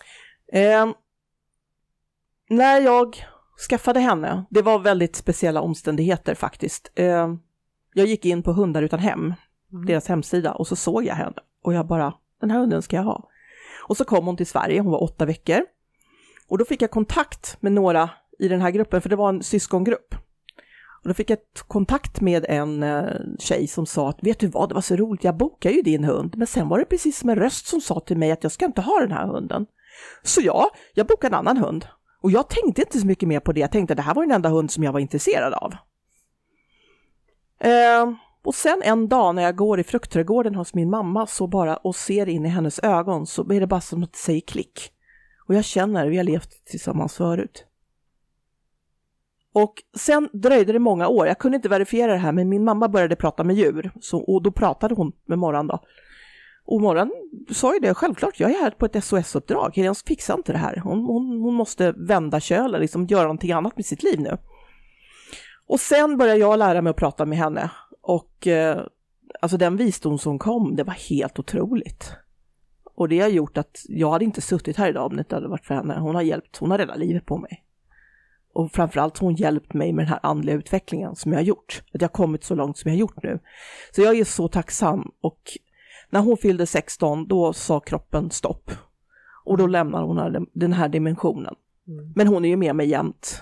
Eh, när jag skaffade henne, det var väldigt speciella omständigheter faktiskt. Eh, jag gick in på Hundar utan hem, deras hemsida, och så såg jag henne. Och jag bara, den här hunden ska jag ha. Och så kom hon till Sverige, hon var åtta veckor. Och då fick jag kontakt med några i den här gruppen, för det var en syskongrupp. Och då fick jag kontakt med en eh, tjej som sa att vet du vad, det var så roligt, jag bokade ju din hund, men sen var det precis som en röst som sa till mig att jag ska inte ha den här hunden. Så ja, jag bokade en annan hund. Och jag tänkte inte så mycket mer på det, jag tänkte att det här var den enda hund som jag var intresserad av. Eh, och sen en dag när jag går i fruktträdgården hos min mamma så bara och ser in i hennes ögon så är det bara som att det säger klick. Och jag känner, vi har levt tillsammans förut. Och sen dröjde det många år, jag kunde inte verifiera det här men min mamma började prata med djur så, och då pratade hon med Morran då. Och Morran sa ju det, självklart, jag är här på ett SOS-uppdrag, Helene fixar inte det här. Hon, hon, hon måste vända kölen, liksom göra någonting annat med sitt liv nu. Och sen började jag lära mig att prata med henne och eh, alltså den visdom som kom, det var helt otroligt. Och det har gjort att jag hade inte suttit här idag om det inte hade varit för henne. Hon har hjälpt, hon har räddat livet på mig. Och framförallt har hon hjälpt mig med den här andliga utvecklingen som jag har gjort. Att jag har kommit så långt som jag har gjort nu. Så jag är så tacksam och när hon fyllde 16 då sa kroppen stopp. Och då lämnar hon den här dimensionen. Mm. Men hon är ju med mig jämt.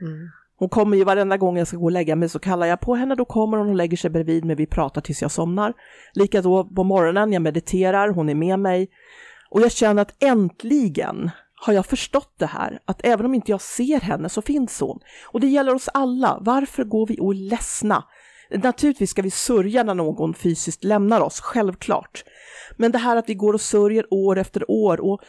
Mm. Hon kommer ju varenda gång jag ska gå och lägga mig så kallar jag på henne, då kommer hon och lägger sig bredvid mig, vi pratar tills jag somnar. Likaså på morgonen, jag mediterar, hon är med mig. Och jag känner att äntligen har jag förstått det här, att även om inte jag ser henne så finns hon. Och det gäller oss alla. Varför går vi och är ledsna? Naturligtvis ska vi sörja när någon fysiskt lämnar oss, självklart. Men det här att vi går och sörjer år efter år och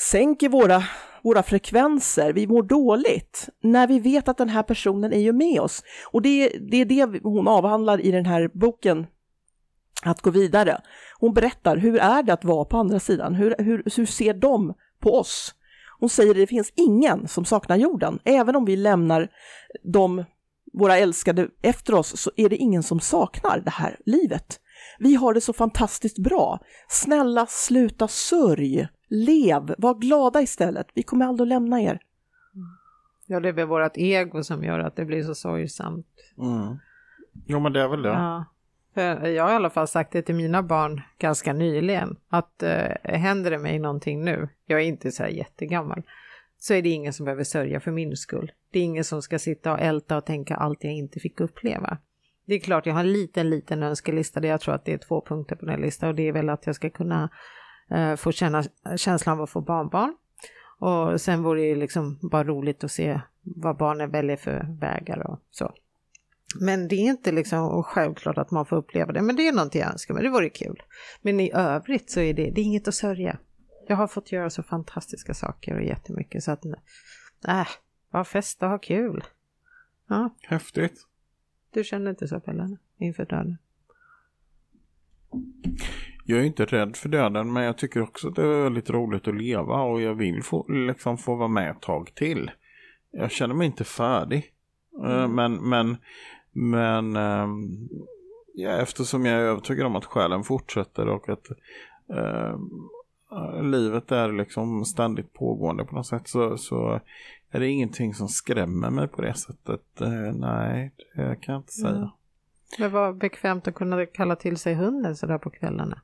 sänker våra, våra frekvenser, vi mår dåligt, när vi vet att den här personen är ju med oss. Och det, det är det hon avhandlar i den här boken, att gå vidare. Hon berättar, hur är det att vara på andra sidan? Hur, hur, hur ser de på oss? Hon säger att det finns ingen som saknar jorden, även om vi lämnar de, våra älskade efter oss, så är det ingen som saknar det här livet. Vi har det så fantastiskt bra. Snälla, sluta sörj. Lev, var glada istället. Vi kommer aldrig att lämna er. Ja, det är väl vårt ego som gör att det blir så sorgsamt. Mm. Jo, men det är väl det. Ja. För jag har i alla fall sagt det till mina barn ganska nyligen, att eh, händer det mig någonting nu, jag är inte så här jättegammal, så är det ingen som behöver sörja för min skull. Det är ingen som ska sitta och älta och tänka allt jag inte fick uppleva. Det är klart, jag har en liten, liten önskelista där jag tror att det är två punkter på den listan och det är väl att jag ska kunna eh, få känna känslan av att få barnbarn. Och sen vore det liksom bara roligt att se vad barnen väljer för vägar och så. Men det är inte liksom självklart att man får uppleva det, men det är någonting jag önskar mig, det vore kul. Men i övrigt så är det, det är inget att sörja. Jag har fått göra så fantastiska saker och jättemycket så att, äh, bara festa och ha kul. Ja. Häftigt. Du känner inte så Pelle, inför döden? Jag är inte rädd för döden men jag tycker också att det är väldigt roligt att leva och jag vill få, liksom få vara med ett tag till. Jag känner mig inte färdig. Eh, mm. Men, men, men ehm, ja, eftersom jag är övertygad om att själen fortsätter och att uh, livet är liksom ständigt pågående på något sätt så, så är det ingenting som skrämmer mig på det sättet. Uh, nej, det kan jag inte säga. Mm. Men vad bekvämt att kunna kalla till sig hunden sådär på kvällarna.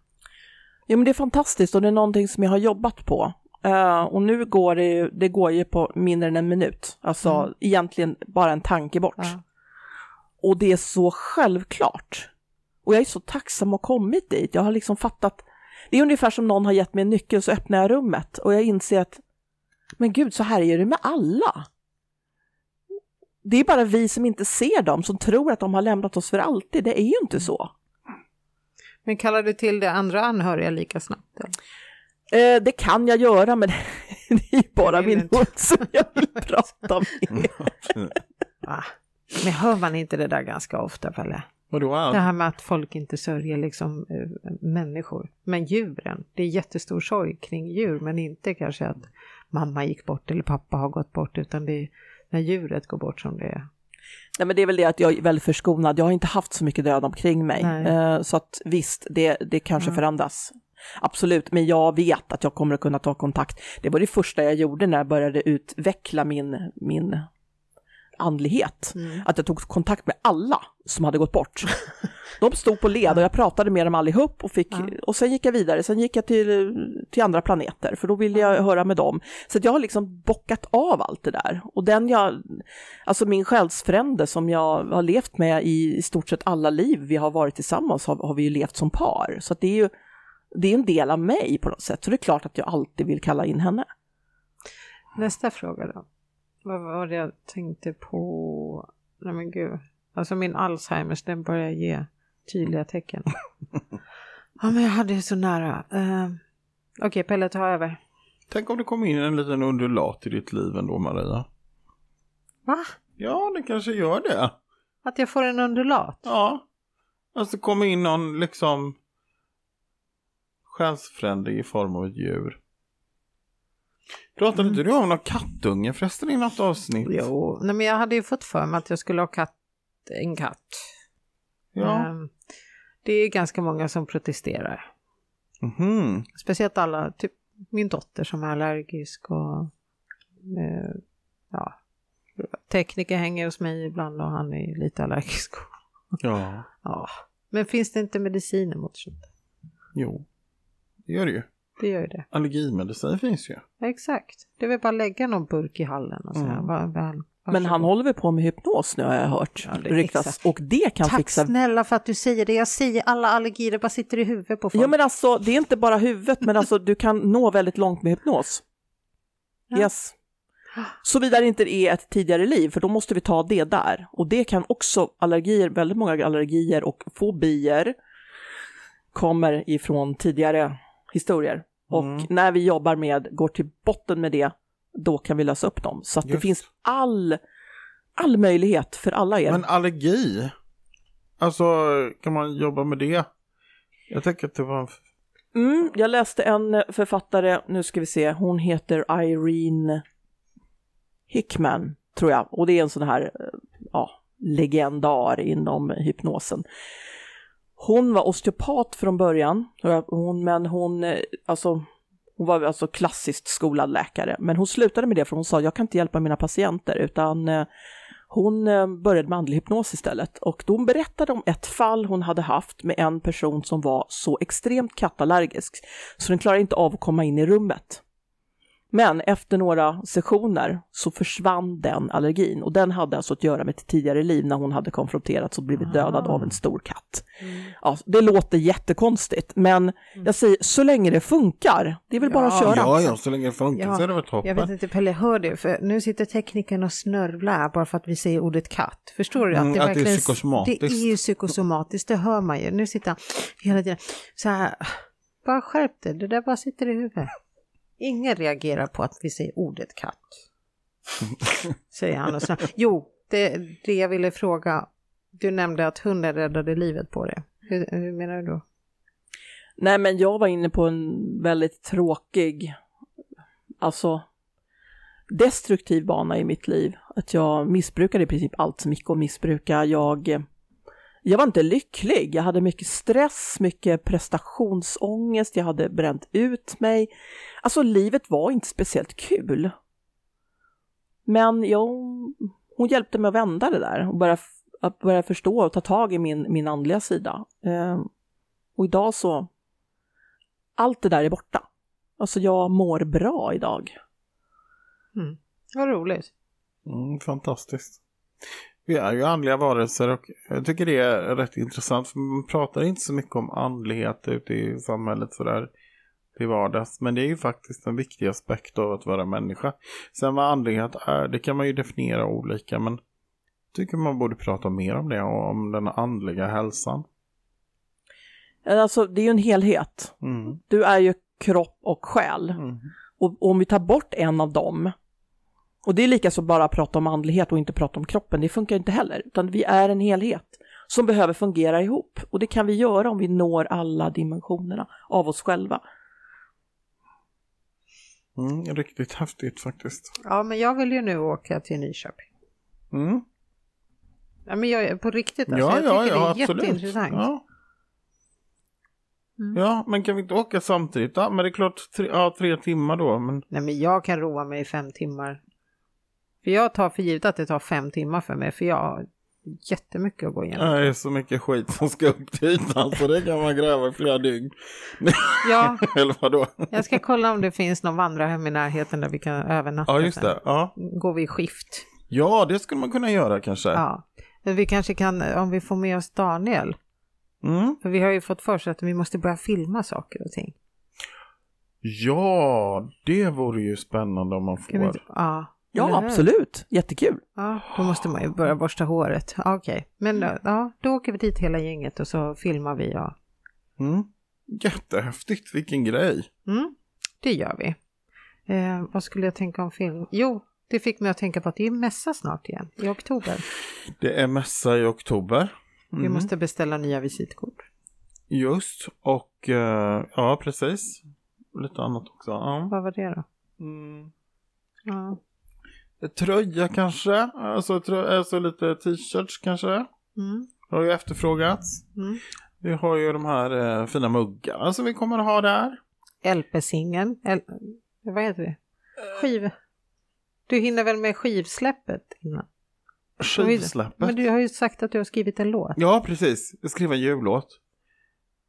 Ja men det är fantastiskt och det är någonting som jag har jobbat på. Uh, och nu går det ju, det går ju på mindre än en minut, alltså mm. egentligen bara en tanke bort. Ja. Och det är så självklart. Och jag är så tacksam att ha kommit dit, jag har liksom fattat, det är ungefär som någon har gett mig en nyckel så öppnar jag rummet och jag inser att, men gud, så här är det med alla. Det är bara vi som inte ser dem, som tror att de har lämnat oss för alltid, det är ju inte så. Men kallar du till det andra anhöriga lika snabbt? Eller? Eh, det kan jag göra, men det är bara min hund som jag vill prata med. Men hör man inte det där ganska ofta, Pelle? Vadå? Det här med att folk inte sörjer liksom äh, människor. Men djuren, det är jättestor sorg kring djur, men inte kanske att mamma gick bort eller pappa har gått bort, utan det är när djuret går bort som det är. Nej, men det är väl det att jag är väldigt förskonad. Jag har inte haft så mycket död omkring mig. Eh, så att visst, det, det kanske mm. förändras. Absolut, men jag vet att jag kommer att kunna ta kontakt. Det var det första jag gjorde när jag började utveckla min, min andlighet. Mm. Att jag tog kontakt med alla som hade gått bort. De stod på led och jag pratade med dem allihop och, fick, ja. och sen gick jag vidare. Sen gick jag till, till andra planeter för då ville jag höra med dem. Så jag har liksom bockat av allt det där. Och den jag, alltså min själsfrände som jag har levt med i, i stort sett alla liv vi har varit tillsammans har, har vi ju levt som par. Så det är ju det är en del av mig på något sätt, så det är klart att jag alltid vill kalla in henne. Nästa fråga då. Vad var det jag tänkte på? Nej men gud. Alltså min Alzheimers den börjar ge tydliga tecken. ja men jag hade ju så nära. Uh, Okej okay, Pelle ta över. Tänk om det kom in en liten undulat i ditt liv ändå Maria. Va? Ja det kanske gör det. Att jag får en undulat? Ja. Alltså kommer in någon liksom själsfrände i form av ett djur. Pratade inte du om någon kattunge förresten i något avsnitt? Jo, nej, men jag hade ju fått för mig att jag skulle ha katt, en katt. Ja. Ehm, det är ganska många som protesterar. Mhm. Speciellt alla, typ min dotter som är allergisk och eh, ja, tekniker hänger hos mig ibland och han är lite allergisk. Ja. Ja, men finns det inte mediciner mot sånt? Jo. Det gör det ju. Det gör ju det. Allergimedicin finns ju. Exakt. Det är väl bara lägga någon burk i hallen och så här. Mm. Bara, bara, Men han håller väl på med hypnos nu har jag hört Ja, det- ryktas. exakt. Och det kan Tack fixa... snälla för att du säger det. Jag säger alla allergier, bara sitter i huvudet på folk. Ja men alltså det är inte bara huvudet men alltså du kan nå väldigt långt med hypnos. Ja. Yes. Såvida det inte är ett tidigare liv för då måste vi ta det där. Och det kan också allergier, väldigt många allergier och fobier kommer ifrån tidigare historier. Och Mm. när vi jobbar med, går till botten med det, då kan vi lösa upp dem. Så att det finns all, all möjlighet för alla er. Men allergi? Alltså, kan man jobba med det? Jag tänker att det var... en- Mm, jag läste en författare, nu ska vi se, hon heter Irene Hickman, tror jag. Och det är en sån här eh, ja, legendar inom hypnosen. Hon var osteopat från början, hon, men hon, eh, alltså, hon var alltså klassiskt skolad läkare. Men hon slutade med det för hon sa, jag kan inte hjälpa mina patienter, utan eh, hon eh, började med andlig hypnos istället och då hon berättade om ett fall hon hade haft med en person som var så extremt kattallergisk så den klarade inte av att komma in i rummet. Men efter några sessioner så försvann den allergin och den hade alltså att göra med ett tidigare liv när hon hade konfronterats och blivit dödad av en stor katt. Ja, det låter jättekonstigt men jag säger så länge det funkar, det är väl bara att Ja. köra. Ja, ja, så länge det funkar Ja, så är det väl Jag vet toppen. inte Pelle, hör du? För nu sitter teknikern och snörvlar bara för att vi säger ordet katt. Förstår du? Mm, det, att det är verkligen- psykosomatiskt. Det är ju psykosomatiskt, det hör man ju. Nu sitter han hela tiden så här. Bara skärp dig, det där bara sitter i huvudet. Ingen reagerar på att vi säger ordet katt. Säger han och så. Jo, det, det jag ville fråga. Du nämnde att hunden räddade livet på det. Hur, hur menar du då? Nej, men jag var inne på en väldigt tråkig, alltså destruktiv bana i mitt liv. Att jag missbrukade i princip allt som gick att missbruka. Jag, jag var inte lycklig. Jag hade mycket stress, mycket prestationsångest, jag hade bränt ut mig. Alltså livet var inte speciellt kul. Men jag, hon hjälpte mig att vända det där och börja, att börja förstå och ta tag i min, min andliga sida. Eh, och idag så, allt det där är borta. Alltså jag mår bra idag. Vad roligt. Mm, fantastiskt. Vi är ju andliga varelser och jag tycker det är rätt intressant för man pratar inte så mycket om andlighet ute i samhället sådär till vardags. Men det är ju faktiskt en viktig aspekt av att vara människa. Sen vad andlighet är, det kan man ju definiera olika men jag tycker man borde prata mer om det och om den andliga hälsan. Alltså det är ju en helhet. Mm. Du är ju kropp och själ. Mm. Och om vi tar bort en av dem, och det är lika så bara att prata om andlighet och inte prata om kroppen, det funkar inte heller, utan vi är en helhet som behöver fungera ihop. Och det kan vi göra om vi når alla dimensionerna av oss själva. Mm, riktigt häftigt faktiskt. Ja, men jag vill ju nu åka till Nyköping. Mm. Ja, men jag, på riktigt alltså, Ja, jag ja, tycker ja, det är absolut. jätteintressant. Ja. Mm. ja, men kan vi inte åka samtidigt? Ja, men det är klart, tre, ja, tre timmar då. Men Nej, men jag kan roa mig i fem timmar. För jag tar för givet att det tar fem timmar för mig, för jag har jättemycket att gå igenom. det är så mycket skit som ska upp till ytan så det kan man gräva i flera dygn. Ja, Eller vadå? jag ska kolla om det finns någon vandrarhem i närheten där vi kan övernatta. Ja, just det. Ja. Går vi i skift. ja, det skulle man kunna göra kanske. Ja. Men vi kanske kan, om vi får med oss Daniel, Mm. för vi har ju fått för oss att vi måste börja filma saker och ting. Ja, det vore ju spännande om man Kan vi får. inte, ja, Ja, absolut. Jättekul. Ja, då måste man ju börja borsta håret. Ja, Okej, men då- ja, då åker vi dit hela gänget och så filmar vi. Ja. Mm. Jättehäftigt, vilken grej. Mm, det gör vi. Eh, vad skulle jag tänka om film? Jo, det fick mig att tänka på att det är mässa snart igen, i oktober. Det är mässa i oktober. Vi Mm. måste beställa nya visitkort. Just, och eh, ja precis. Lite annat också. Ja. Vad var det då? Mm. Ja. Tröja kanske, alltså, trö alltså lite t-shirts kanske. Mm. Har ju efterfrågats. Mm. Vi har ju de här eh, fina muggarna som vi kommer att ha där. LP-singeln, L- vad heter det? Skiv... Du hinner väl med skivsläppet innan? Skivsläppet. Men du har ju sagt att du har skrivit en låt. Ja, precis. Jag skrev en jullåt.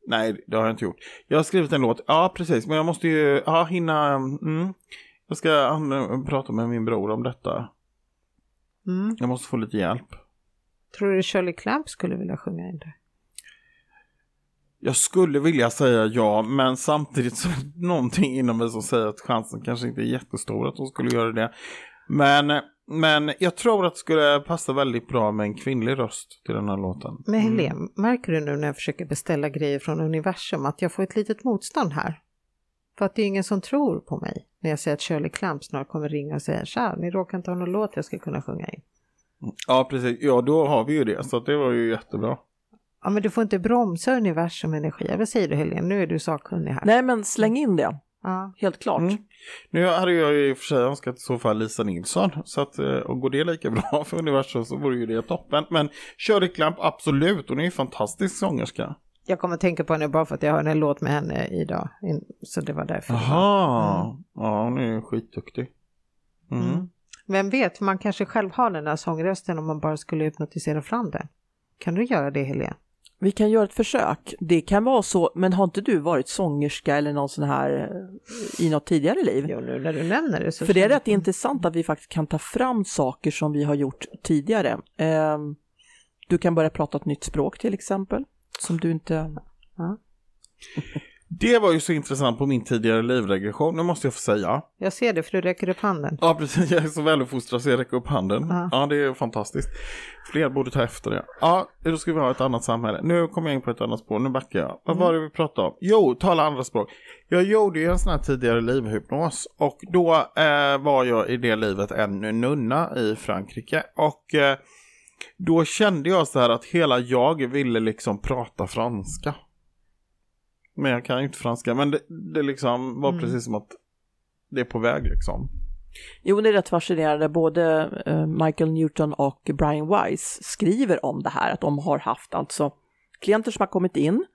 Nej, det har jag inte gjort. Jag har skrivit en låt, ja precis, men jag måste ju ja, hinna... Mm. Jag ska an- prata med min bror om detta. Mm. Jag måste få lite hjälp. Tror du Shirley Clamp skulle vilja sjunga in det? Jag skulle vilja säga ja, men samtidigt så är det någonting inom mig som säger att chansen kanske inte är jättestor att hon skulle göra det. Men, men jag tror att det skulle passa väldigt bra med en kvinnlig röst till den här låten. Men Mm. Helene, märker du nu när jag försöker beställa grejer från universum att jag får ett litet motstånd här? För att det är ingen som tror på mig när jag säger att Shirley Clamp snart kommer ringa och säga tja, ni råkar inte ha någon låt jag ska kunna sjunga in. Ja, precis. Ja, då har vi ju det, så att det var ju jättebra. Ja, men du får inte bromsa universum energi. Vad säger du Helene? Nu är du sakkunnig här. Nej, men släng in det. Ja. Helt klart. Mm. Nu hade jag ju i och för sig önskat i så fall Lisa Nilsson. Så att, eh, och går det lika bra för universum så vore ju det toppen. Men Shirley Clamp, absolut. Hon är ju en fantastisk sångerska. Jag kommer att tänka på henne bara för att jag har en låt med henne idag. Så det var därför. Jaha. Ja, hon är ju skitduktig. Mm. Mm. Vem vet, man kanske själv har den där sångrösten om man bara skulle hypnotisera fram den. Kan du göra det Helene? Vi kan göra ett försök. Det kan vara så, men har inte du varit sångerska eller någon sån här eh, i något tidigare liv? Jo, nu när du nämner det så... För det är rätt intressant att vi faktiskt kan ta fram saker som vi har gjort tidigare. Ehm, Du kan börja prata ett nytt språk till exempel, som du inte... Det var ju så intressant på min tidigare livregression, nu måste jag få säga. Jag ser det för du räcker upp handen. Ja, precis. Jag är så väluppfostrad så jag räcker upp handen. Ja. Ja, det är fantastiskt. Fler borde ta efter det. Ja, då ska vi ha ett annat samhälle. Nu kommer jag in på ett annat spår, nu backar jag. Vad var det vi pratade om? Jo, tala andra språk. Jag gjorde ju en sån här tidigare livhypnos och då eh, var jag i det livet en nunna i Frankrike och eh, då kände jag så här att hela jag ville liksom prata franska. Men jag kan ju inte franska, men det, det liksom var Mm. precis som att det är på väg liksom. Jo, det är rätt fascinerande. Både eh, Michael Newton och Brian Weiss skriver om det här, att de har haft alltså klienter som har kommit in,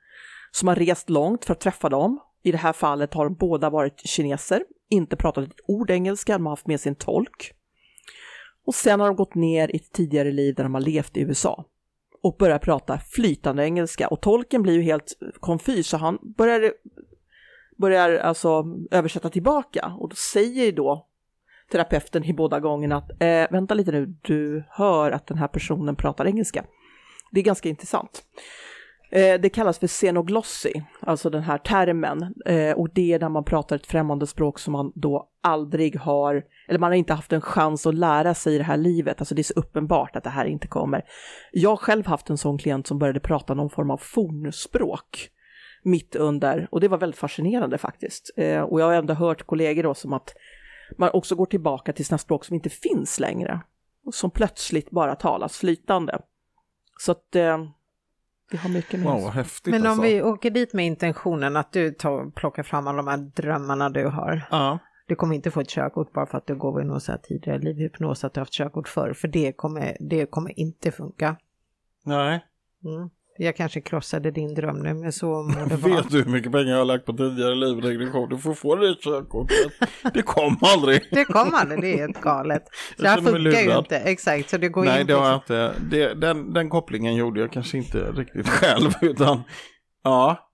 som har rest långt för att träffa dem. I det här fallet har de båda varit kineser, inte pratat ett ord engelska, de har haft med sin tolk. Och sen har de gått ner i ett tidigare liv där de har levt i USA och börjar prata flytande engelska. Och tolken blir ju helt konfys, så han börjar, börjar alltså översätta tillbaka. Och då säger då terapeuten i båda gångerna att eh, vänta lite nu, du hör att den här personen pratar engelska. Det är ganska intressant. Eh, det kallas för xenoglossi, alltså den här termen. Eh, och det är när man pratar ett främmande språk som man då aldrig har, eller man har inte haft en chans att lära sig i det här livet. Alltså det är så uppenbart att det här inte kommer. Jag har själv haft en sån klient som började prata någon form av fornspråk mitt under, och det var väldigt fascinerande faktiskt. Eh, och jag har ändå hört kollegor då som att man också går tillbaka till sina språk som inte finns längre. Och som plötsligt bara talas flytande. Så att eh, vi har mycket med Wow, oss. häftigt Men om alltså. vi åker dit med intentionen att du tar, plockar fram alla de här drömmarna du har. Ja. Du kommer inte få ett körkort bara för att du går i någon så här tidigare livhypnos att du har haft körkort förr, för det kommer, det kommer inte funka. Nej. Mm. Jag kanske krossade din dröm nu, men så må det vara. Vet du hur mycket pengar jag har lagt på tidigare livregression? Du får få det körkortet. Det kom aldrig. Det kom aldrig, det är helt galet. Så det här funkar ju inte, exakt. Så det går Nej, in det har jag inte. Det, den, den kopplingen gjorde jag kanske inte riktigt själv, utan ja.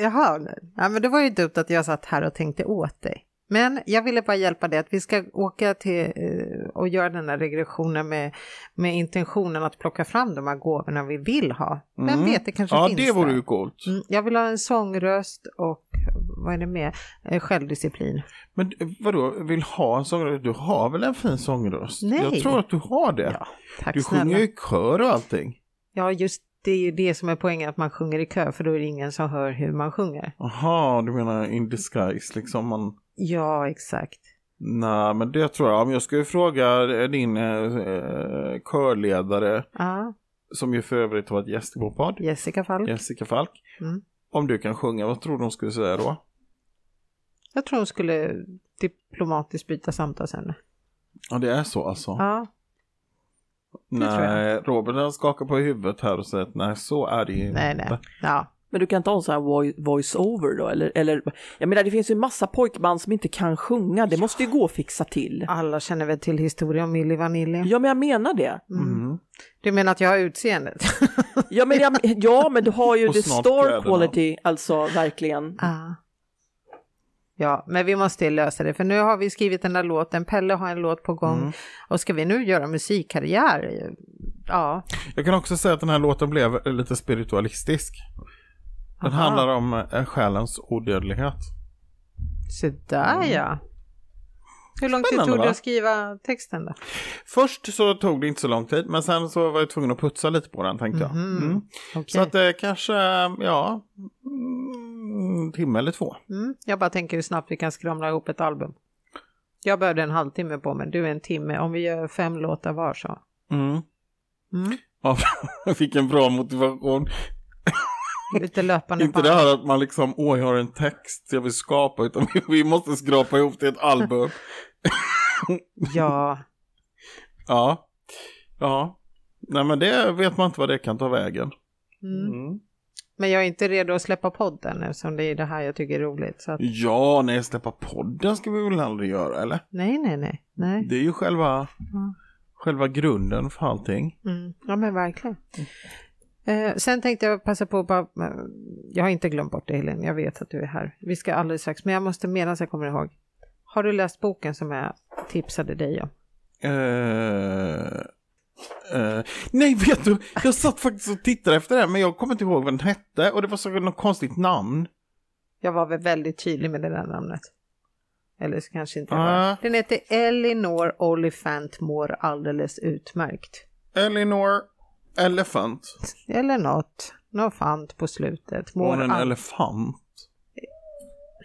Jaha, ja, men det var ju dumt att jag satt här och tänkte åt dig. Men jag ville bara hjälpa dig att vi ska åka till eh, och göra den här regressionen med, med intentionen att plocka fram de här gåvorna vi vill ha. Vem Mm. vet, det kanske Ja, finns det vore där. ju coolt. Mm, jag vill ha en sångröst och vad är det mer? Eh, Självdisciplin. Men vadå, vill ha en sångröst? Du har väl en fin sångröst? Nej. Jag tror att du har det. Ja, tack du sjunger ju i kör och allting. Ja, just det är ju det som är poängen, att man sjunger i kö, för då är det ingen som hör hur man sjunger. Jaha, du menar in disguise liksom? Man... Ja, exakt. Nej, men det tror jag. Men jag ska ju fråga din eh, körledare, Ja, som ju för övrigt var ett gäst i vår podd, Jessica Falk. Jessica Falk. Mm. om du kan sjunga, vad tror du hon skulle säga då? Jag tror hon skulle diplomatiskt byta samtalsämne. Ja, det är så alltså. Ja, tror nej, Robert skakar på huvudet här och säger att nej, så är det ju nej, inte. nej. Ja, Men du kan inte ha en sån här voi- voice-over då? Eller, eller, jag menar det finns ju en massa pojkband som inte kan sjunga, det måste ju gå att fixa till. alla känner väl till historien om Milli Vanilli. Ja men jag menar det. Mm. Du menar att jag har utseendet? Ja men, jag, ja, men du har ju the star quality, alltså verkligen. Ja. Ja, men vi måste lösa det, för nu har vi skrivit den där låten, Pelle har en låt på gång, Mm. och ska vi nu göra musikkarriär? Ja. Jag kan också säga att den här låten blev lite spiritualistisk. Den Aha. handlar om eh, själens odödlighet. Så där ja. Hur lång tid tog det att skriva texten då? Först så tog det inte så lång tid, men sen så var jag tvungen att putsa lite på den tänkte jag. Mhm. Mm. Okej. Så att det kanske, ja, mm, en timme eller två. Mm. Jag bara tänker hur snabbt vi kan skramla ihop ett album. Jag behövde en halvtimme på mig, du en timme. Om vi gör fem låtar var så. Mm. Mm. Ja, jag fick en bra motivation. Lite löpande Inte det här att man liksom, åh jag har en text jag vill skapa, utan vi- vi måste skrapa ihop till ett album. Ja, Ja, ja. Nej men det vet man inte vad det kan ta vägen. mm. Mm. men jag är inte redo att släppa podden eftersom det är det här jag tycker är roligt. Så att, Ja, nej, släppa podden ska vi väl aldrig göra, eller? nej, nej, nej, nej. Det är ju själva, Ja. själva grunden för allting. Mm. Ja, men verkligen. Eh, sen tänkte jag passa på att bara, eh, jag har inte glömt bort det Helene, jag vet att du är här. Vi ska alldeles strax, men jag måste medan jag kommer ihåg. Har du läst boken som jag tipsade dig om? Eh, eh, nej, vet du, jag satt faktiskt och tittade efter det, men jag kommer inte ihåg vad den hette och det var säkert något konstigt namn. Jag var väl väldigt tydlig med det där namnet. Eller så kanske inte jag var. Ah. Den heter Elinor Oliphant mår alldeles utmärkt. Elinor Elephant. Eller något. Något fant på slutet. Var Mår hon en elefant?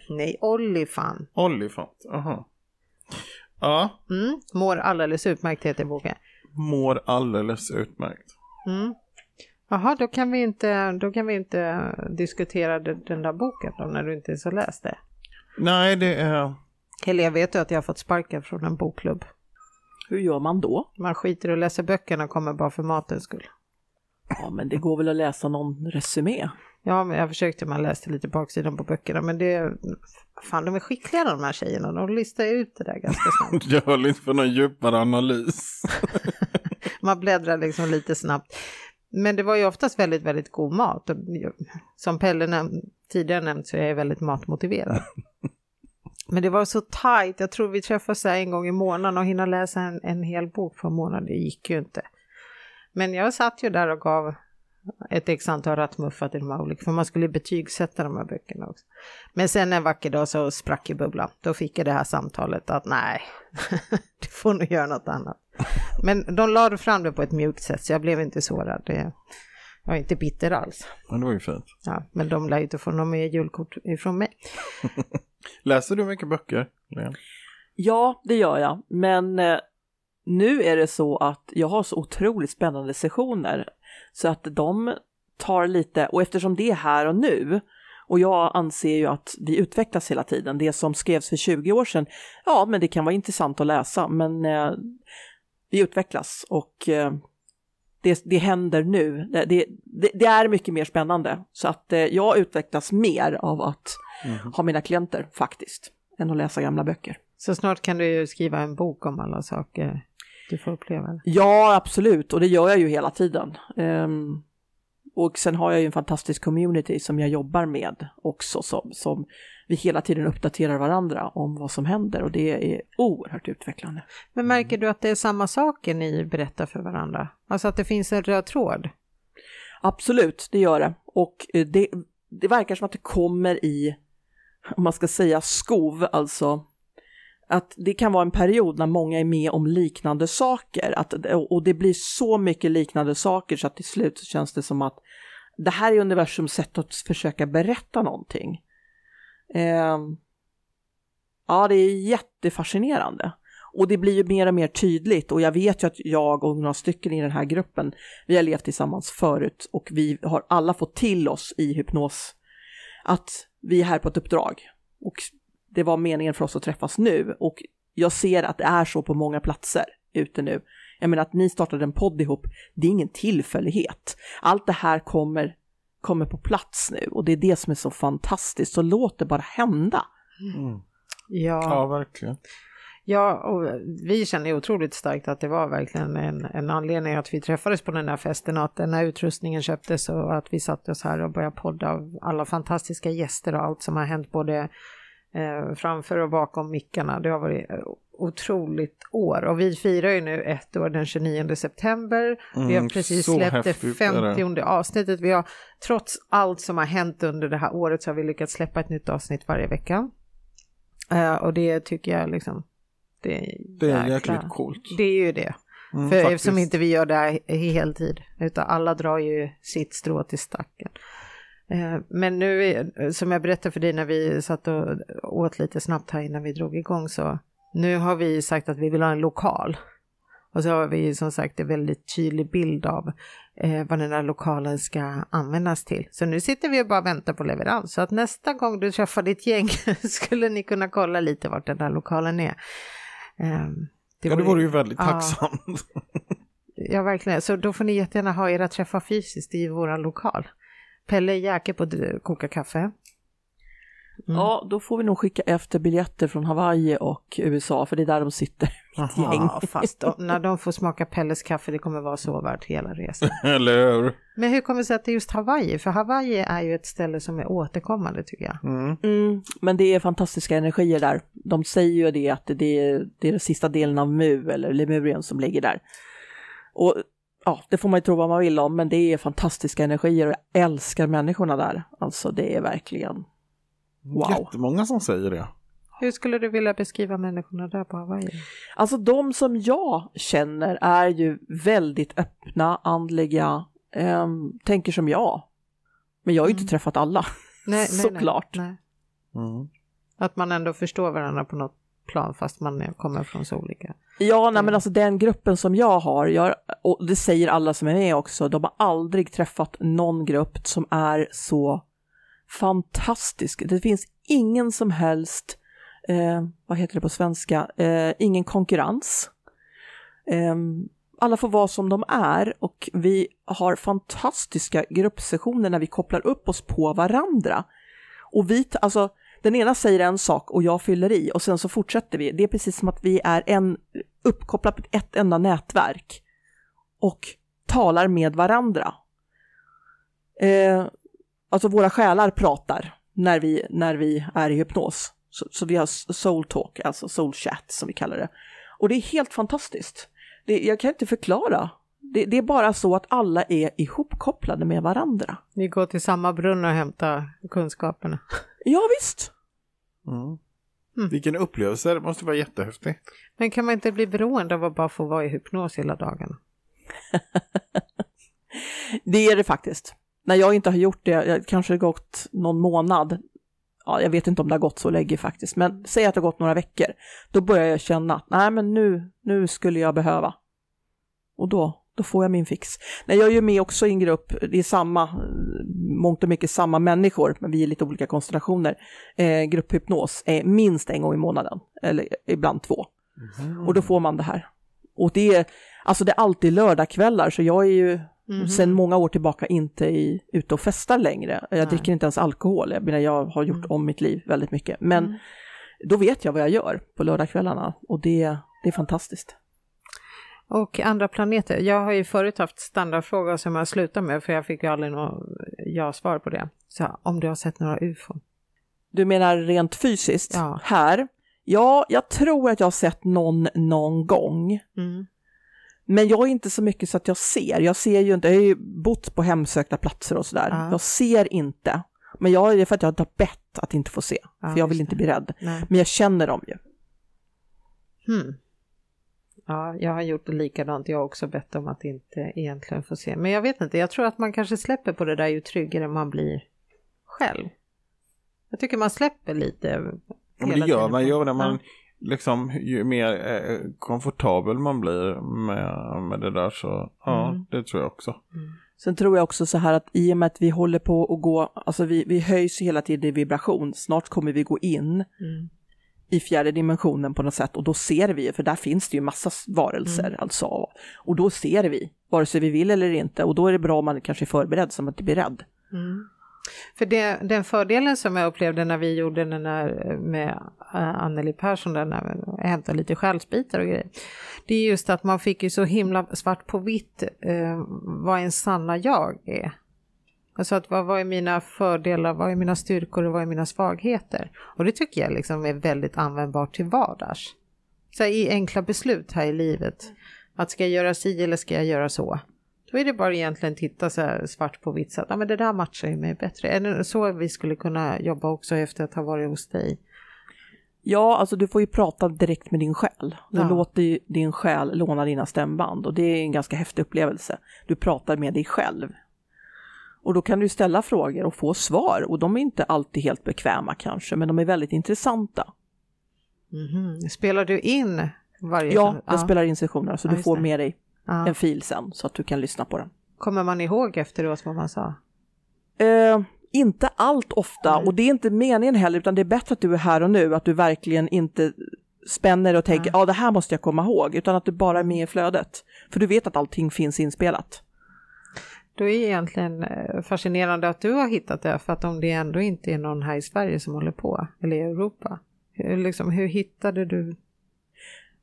Nej, Olifant. Olifant, aha. Ja, Mm. Mår alldeles utmärkt heter boken. mår alldeles utmärkt. Mm. Jaha, då kan vi inte, då kan vi inte diskutera den där boken då när du inte så läst det. Nej, det är... Helene, vet du att jag har fått sparken från en bokklubb? Hur gör man då? Man skiter och läser böckerna och kommer bara för matens skull. Ja men det går väl att läsa någon resumé. Ja, men jag försökte, man läste lite baksidan på böckerna, men det... Fan, de är skickliga de här tjejerna, de listar ut det där ganska snabbt. Jag höll inte för någon djupare analys. Man bläddrar liksom lite snabbt. Men det var ju oftast väldigt, väldigt god mat. Som Pelle näm- tidigare nämnt så är jag väldigt matmotiverad. Men det var så tajt, jag tror vi träffas en gång i månaden och hinna läsa en, en hel bok på en månad, det gick ju inte. Men jag satt ju där och gav ett x antal rattmuffar till de här olika, för man skulle betygsätta de här böckerna också. Men sen en vacker dag så sprack i bubblan. Då fick jag det här samtalet att nej, du får nog göra något annat. Men de lade fram det på ett mjukt sätt så jag blev inte sårad. Det- Jag är inte bitter alls. Men det var ju fint. Ja, men de lär ju inte få något mer julkort ifrån mig. Läser du mycket böcker? Lena? Ja, det gör jag. Men eh, nu är det så att jag har så otroligt spännande sessioner så att de tar lite, och eftersom det är här och nu och jag anser ju att vi utvecklas hela tiden. Det som skrevs för 20 år sedan, ja, men det kan vara intressant att läsa, men eh, vi utvecklas och eh, det, det händer nu. Det, det, det, är mycket mer spännande. Så att eh, jag utvecklas mer av att ha mina klienter faktiskt, än att läsa gamla böcker. Så snart kan du ju skriva en bok om alla saker du får uppleva. Ja, absolut, och det gör jag ju hela tiden. Ehm, och sen har jag ju en fantastisk community som jag jobbar med också, som, som vi hela tiden uppdaterar varandra om vad som händer och det är oerhört utvecklande. Men märker du att det är samma saker ni berättar för varandra? Alltså att det finns en röd tråd? Absolut, det gör det. Och eh, det, det verkar som att det kommer i, om man ska säga skov, alltså att det kan vara en period när många är med om liknande saker. Att, och det blir så mycket liknande saker så att till slut så känns det som att det här är universums sätt att försöka berätta någonting. Eh, ja, det är jättefascinerande. Och det blir ju mer och mer tydligt och jag vet ju att jag och några stycken i den här gruppen, vi har levt tillsammans förut och vi har alla fått till oss i hypnos att vi är här på ett uppdrag och det var meningen för oss att träffas nu och jag ser att det är så på många platser ute nu. Jag menar att ni startade en podd ihop, det är ingen tillfällighet. Allt det här kommer, kommer på plats nu och det är det som är så fantastiskt, så låt det bara hända. Mm. Ja. Ja, verkligen. Ja, och vi känner otroligt starkt att det var verkligen en, en anledning att vi träffades på den här festen och att den här utrustningen köptes och att vi satte oss här och började podda av alla fantastiska gäster och allt som har hänt både eh, framför och bakom mickarna. Det har varit eh, otroligt år och vi firar ju nu ett år den 29 september. vi har Mm, precis släppt det häftigt är det. 50 avsnittet. Vi har trots allt som har hänt under det här året så har vi lyckats släppa ett nytt avsnitt varje vecka. Eh, och det tycker jag liksom, det är, Det är jäkligt coolt. Det är ju det. Mm, För faktiskt. eftersom inte vi gör det här i heltid, utan alla drar ju sitt strå till stacken. Eh, Men nu, som jag berättade för dig när vi satt och åt lite snabbt här innan vi drog igång, så nu har vi sagt att vi vill ha en lokal. Och så har vi som sagt en väldigt tydlig bild av eh, vad den här lokalen ska användas till. Så nu sitter vi och bara väntar på leverans. Så att nästa gång du träffar ditt gäng skulle ni kunna kolla lite vart den här lokalen är. Eh, Ja, det vore ju väldigt Ja. tacksamt. Ja, verkligen. Så då får ni jättegärna ha era träffar fysiskt i vår lokal. Pelle är jäkel på att koka kaffe. Mm. Ja, då får vi nog skicka efter biljetter från Hawaii och USA, för det är där de sitter, mitt gäng. Ja, fast de, när de får smaka Pelles kaffe, det kommer vara så värt hela resan. Eller hur? Men hur kommer det sig att det är just Hawaii? För Hawaii är ju ett ställe som är återkommande tycker jag. Mm. Mm, men det är fantastiska energier där. De säger ju det att det är, det är den sista delen av Mu, eller Lemurien, som ligger där. Och ja, det får man ju tro vad man vill om, men det är fantastiska energier och jag älskar människorna där. Alltså det är verkligen wow. Jättemånga som säger det. Hur skulle du vilja beskriva människorna där på Hawaii? Alltså de som jag känner är ju väldigt öppna, andliga, ehm, tänker som jag. Men jag har ju inte Mm. träffat alla. Nej, Såklart. Nej, nej. Mm. Att man ändå förstår varandra på något plan fast man kommer från så olika. Ja, nej, men alltså den gruppen som jag har, jag, och det säger alla som är med också, de har aldrig träffat någon grupp som är så fantastisk. Det finns ingen som helst, eh, vad heter det på svenska, eh, ingen konkurrens. Eh, alla får vara som de är och vi har fantastiska gruppsessioner när vi kopplar upp oss på varandra. Och vi, alltså den ena säger en sak och jag fyller i och sen så fortsätter vi. Det är precis som att vi är en uppkopplad på ett enda nätverk och talar med varandra. Eh, alltså våra själar pratar när vi, när vi är i hypnos. Så, så vi har soul talk, alltså soul chat som vi kallar det. Och det är helt fantastiskt. Det, jag kan inte förklara. Det, det är bara så att alla är ihopkopplade med varandra. Ni går till samma brunn och hämtar kunskaperna. Ja visst. Mm. Mm. Vilken upplevelse, det måste vara jättehäftigt. Men kan man inte bli beroende av att bara få vara i hypnos hela dagarna? Det är det faktiskt. När jag inte har gjort det, jag kanske har gått någon månad, ja, jag vet inte om det har gått så länge faktiskt, men säg att det har gått några veckor, då börjar jag känna att nej men nu, nu skulle jag behöva. Och då, då får jag min fix. Nej, jag är ju med också i en grupp, det är samma, mångt och mycket samma människor, men vi är lite olika konstellationer. Eh, grupphypnos är minst en gång i månaden, eller ibland två. Och då får man det här. Och det är, alltså det är alltid lördagskvällar, så jag är ju Mhm. sen många år tillbaka inte i, ute och festar längre. Jag Nej. dricker inte ens alkohol, jag menar jag har gjort Mm. om mitt liv väldigt mycket. Men Mm. då vet jag vad jag gör på lördagskvällarna och det, det är fantastiskt. Och andra planeter. Jag har ju förut haft standardfrågor som jag slutar med för jag fick ju aldrig något ja-svar på det. Så om du har sett några ufon? Du menar rent fysiskt? Ja. Här? Ja, jag tror att jag har sett någon någon gång. Mm. Men jag är inte så mycket så att jag ser. Jag ser ju inte, jag har ju bott på hemsökta platser och sådär. Ja. Jag ser inte. Men jag, det är för att jag har bett att inte få se. Ja, för jag vill inte bli rädd. Nej. Men jag känner dem ju. Hmm. Ja, jag har gjort likadant. Jag har också bett om att inte egentligen få se. Men jag vet inte, jag tror att man kanske släpper på det där ju tryggare man blir själv. Jag tycker man släpper lite. Ja, men det gör man ju när man liksom, ju mer eh, komfortabel man blir med, med det där så, ja, Mm. det tror jag också. Sen tror jag också så här att i och med att vi håller på att gå, alltså vi, vi höjs hela tiden i vibration, snart kommer vi gå in Mm. I fjärde dimensionen på något sätt och då ser vi, för där finns det ju massa varelser Mm. alltså, och då ser vi, vare sig vi vill eller inte, och då är det bra om man kanske är förberedd så man inte blir rädd. Mm. För det, den fördelen som jag upplevde när vi gjorde den där med äh, Anneli Persson, där när vi hämtade lite själsbitar och grejer. Det är just att man fick ju så himla svart på vitt eh, vad en sanna jag är. Alltså att vad, vad är mina fördelar, vad är mina styrkor och vad är mina svagheter? Och det tycker jag liksom är väldigt användbart till vardags. Så här, i enkla beslut här i livet. Att ska jag göra si eller ska jag göra så? Då är det bara egentligen titta så här svart på vitt så att ja, men det där matchar ju mig bättre. Är det så vi skulle kunna jobba också efter att ha varit hos dig? Ja, alltså du får ju prata direkt med din själ. Du Ja. låter din själ låna dina stämband och det är en ganska häftig upplevelse. Du pratar med dig själv. Och då kan du ställa frågor och få svar och de är inte alltid helt bekväma kanske, men de är väldigt intressanta. Mhm. Spelar du in varje Ja, jag spelar in sessioner så Ja, du får det. med dig Ja. en fil sen så att du kan lyssna på den. Kommer man ihåg efteråt vad man sa? Eh, inte allt ofta Nej. och det är inte meningen heller utan det är bättre att du är här och nu, att du verkligen inte spänner och tänker ja det här måste jag komma ihåg utan att du bara är med i flödet. För du vet att allting finns inspelat. Då är det egentligen eh, fascinerande att du har hittat det, för att om det ändå inte är någon här i Sverige som håller på, eller i Europa. Hur, liksom, hur hittade du?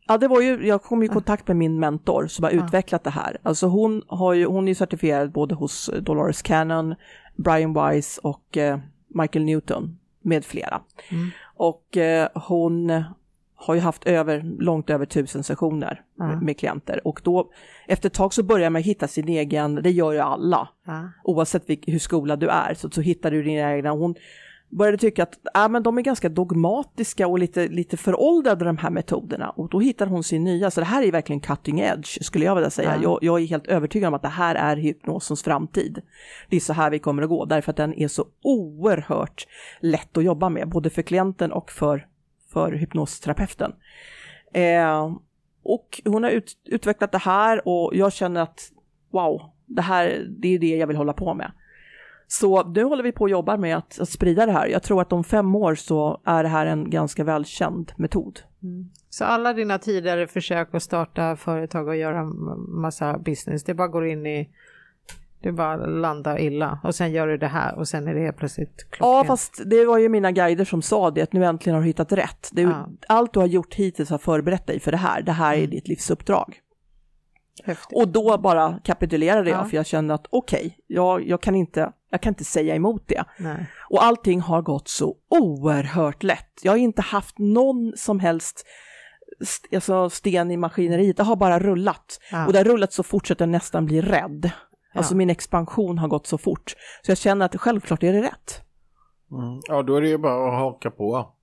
Ja, det var ju, jag kom i kontakt med min mentor som har Ja. utvecklat det här. Alltså hon, har ju, hon är certifierad både hos Dolores Cannon, Brian Weiss och eh, Michael Newton med flera. Mm. Och eh, hon har ju haft över, långt över tusen sessioner Ja. med, med klienter. Och då, efter ett tag så börjar man hitta sin egen, det gör ju alla, Ja. oavsett vilk, hur skolad du är, så, så hittar du dina egna. Hon började tycka att äh, men de är ganska dogmatiska och lite, lite föråldrade de här metoderna. Och då hittar hon sin nya, så det här är verkligen cutting edge skulle jag vilja säga. Ja. Jag, jag är helt övertygad om att det här är hypnosens framtid. Det är så här vi kommer att gå, därför att den är så oerhört lätt att jobba med, både för klienten och för, för hypnosterapeuten. Eh, och hon har ut, utvecklat det här och jag känner att wow, det här det är det jag vill hålla på med. Så nu håller vi på och jobbar med att, att sprida det här. Jag tror att om fem år så är det här en ganska välkänd metod. Mm. Så alla dina tidigare försök att starta företag och göra massa business, det bara går in i, det bara landar illa och sen gör du det här och sen är det helt plötsligt Ja, klockrent. fast det var ju mina guider som sa det, att nu äntligen har du hittat rätt. Är, Ja. Allt du har gjort hittills har förberett dig för det här. Det här är ditt livsuppdrag. Häftigt. Och då bara kapitulerade jag, Ja. för jag kände att okej, jag, jag, kan inte, jag kan inte säga emot det. Nej. Och allting har gått så oerhört lätt. Jag har inte haft någon som helst st- alltså sten i maskineriet, det har bara rullat. Ja. Och det har rullat så fort så att jag nästan blir rädd. Alltså Ja. min expansion har gått så fort. Så jag känner att självklart är det rätt. Mm. Ja, då är det ju bara att haka på.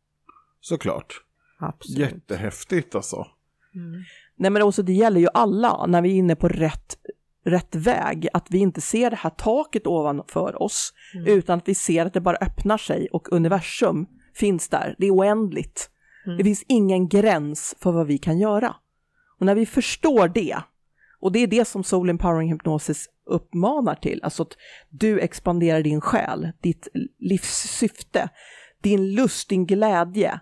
Såklart. Absolut. Jättehäftigt alltså. Nej men också det gäller ju alla när vi är inne på rätt, rätt väg, att vi inte ser det här taket ovanför oss, utan att vi ser att det bara öppnar sig och universum finns där, det är oändligt. Det finns ingen gräns för vad vi kan göra. Och när vi förstår det, och det är det som Soul Empowering Hypnosis uppmanar till, alltså att du expanderar din själ, ditt livssyfte, din lust, din glädje.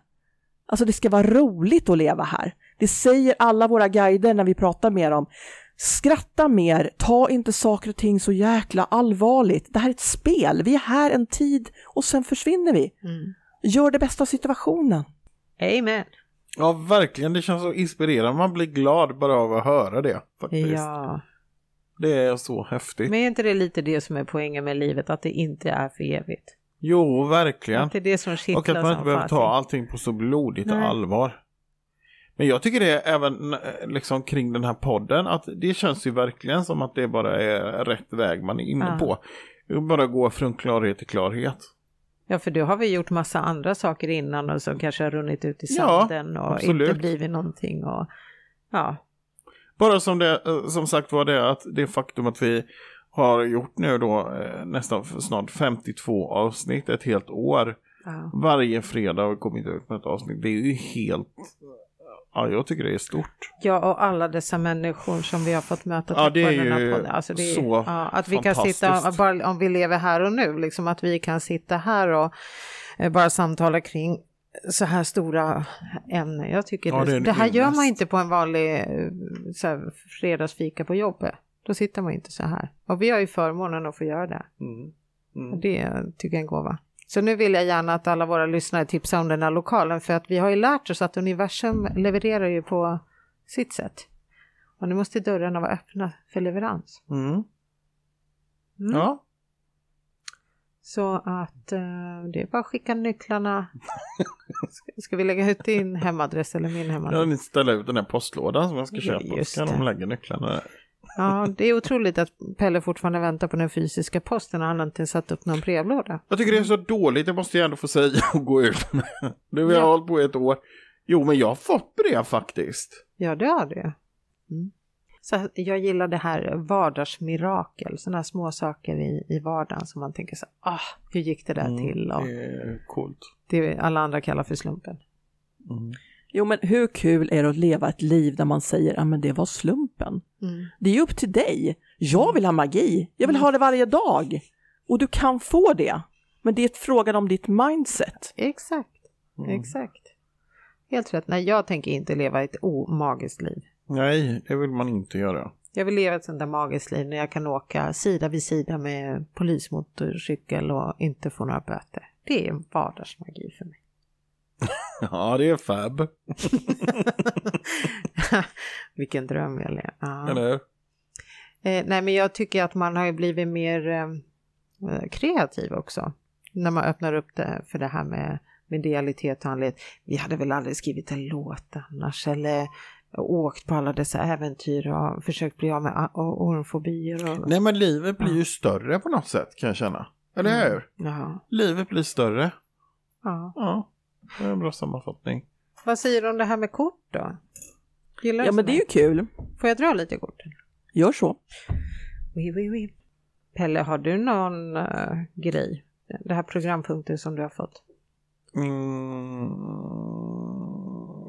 Alltså det ska vara roligt att leva här. Det säger alla våra guider när vi pratar med dem. Skratta mer, ta inte saker och ting så jäkla allvarligt. Det här är ett spel, vi är här en tid och sen försvinner vi. Mm. Gör det bästa av situationen. Amen. Ja, verkligen. Det känns så inspirerande. Man blir glad bara av att höra det. Faktiskt. Ja, Det är så häftigt. men är inte det lite det som är poängen med livet, att det inte är för evigt? Jo, verkligen. Att det är det som kittlar Och att man inte behöver ta allting på så blodigt Nej. allvar. Men jag tycker det är även eh, liksom kring den här podden att det känns ju verkligen som att det bara är rätt väg man är inne Ja. på. Bara gå från klarhet till klarhet. Ja, för då har vi gjort massa andra saker innan och som kanske har runnit ut i Ja, sanden och absolut. inte blivit någonting. Och, ja, Bara som det, eh, som sagt var det att det faktum att vi har gjort nu då eh, nästan snart 52 avsnitt, ett helt år. ja. Varje fredag har vi kommit ut med ett avsnitt. Det är ju helt Ja, jag tycker det är stort. Ja, och alla dessa människor som vi har fått möta Ja, det är ju. Alltså det är, så ja, Att vi kan sitta, bara om vi lever här och nu, liksom att vi kan sitta här och eh, bara samtala kring så här stora ämnen. Jag tycker Ja, det det, det här gör man inte på en vanlig eh, så här, fredagsfika på jobbet. Då sitter man inte så här. Och vi har ju förmånen att få göra det. Mm. Mm. Det tycker jag är en gåva. Så nu vill jag gärna att alla våra lyssnare tipsar om den här lokalen för att vi har ju lärt oss att universum levererar ju på sitt sätt. Och nu måste dörrarna vara öppna för leverans. Mm. Mm. Ja, Så att eh, det är bara att skicka nycklarna. Ska, ska vi lägga ut din hemadress eller min ja, hemadress? ni ställer ut den här postlådan som jag ska Ja, köpa. kan de lägga nycklarna där. Ja, det är otroligt att Pelle fortfarande väntar på den fysiska posten och han har inte satt upp någon brevlåda. Jag tycker det är så dåligt, det måste jag ändå få säga och gå ut med. Nu har jag Ja. hållit på ett år. Jo, men jag har fått brev faktiskt. Ja, det har du. Mm. Så jag gillar det här vardagsmirakel, sådana här små saker i, i vardagen som man tänker så ah, hur gick det där Mm, till? Och Det är coolt. det alla andra kallar för slumpen. Mm. Jo, men hur kul är det att leva ett liv där man säger att men det var slumpen? Mm. Det är ju upp till dig. Jag vill ha magi. Jag vill ha det varje dag. Och du kan få det. Men det är ett frågan om ditt mindset. Exakt, Mm. exakt. Helt rätt. Nej, jag tänker inte leva ett omagiskt liv. Nej, det vill man inte göra. Jag vill leva ett sånt där magiskt liv när jag kan åka sida vid sida med polismotorcykel och inte få några böter. Det är vardagsmagi för mig. Ja, det är fab. Vilken dröm jag lever. Ja. Eller? Eh, nej, men jag tycker att man har ju blivit mer eh, kreativ också. När man öppnar upp det för det här med medialitet och andlighet. Vi hade väl aldrig skrivit en låt annars eller åkt på alla dessa äventyr och försökt bli av med ormfobier. Och... Nej, men livet blir ju större på något sätt kan jag känna. Eller hur? Jaha. Livet blir större. Ja. Ja, det är en bra sammanfattning. Vad säger du om det här med kort då? Gillar du Ja, men det är ju kul. Får jag dra lite kort? Gör så. Oui, oui, oui. Pelle, har du någon eh, grej? Det här programpunkten som du har fått? Mm.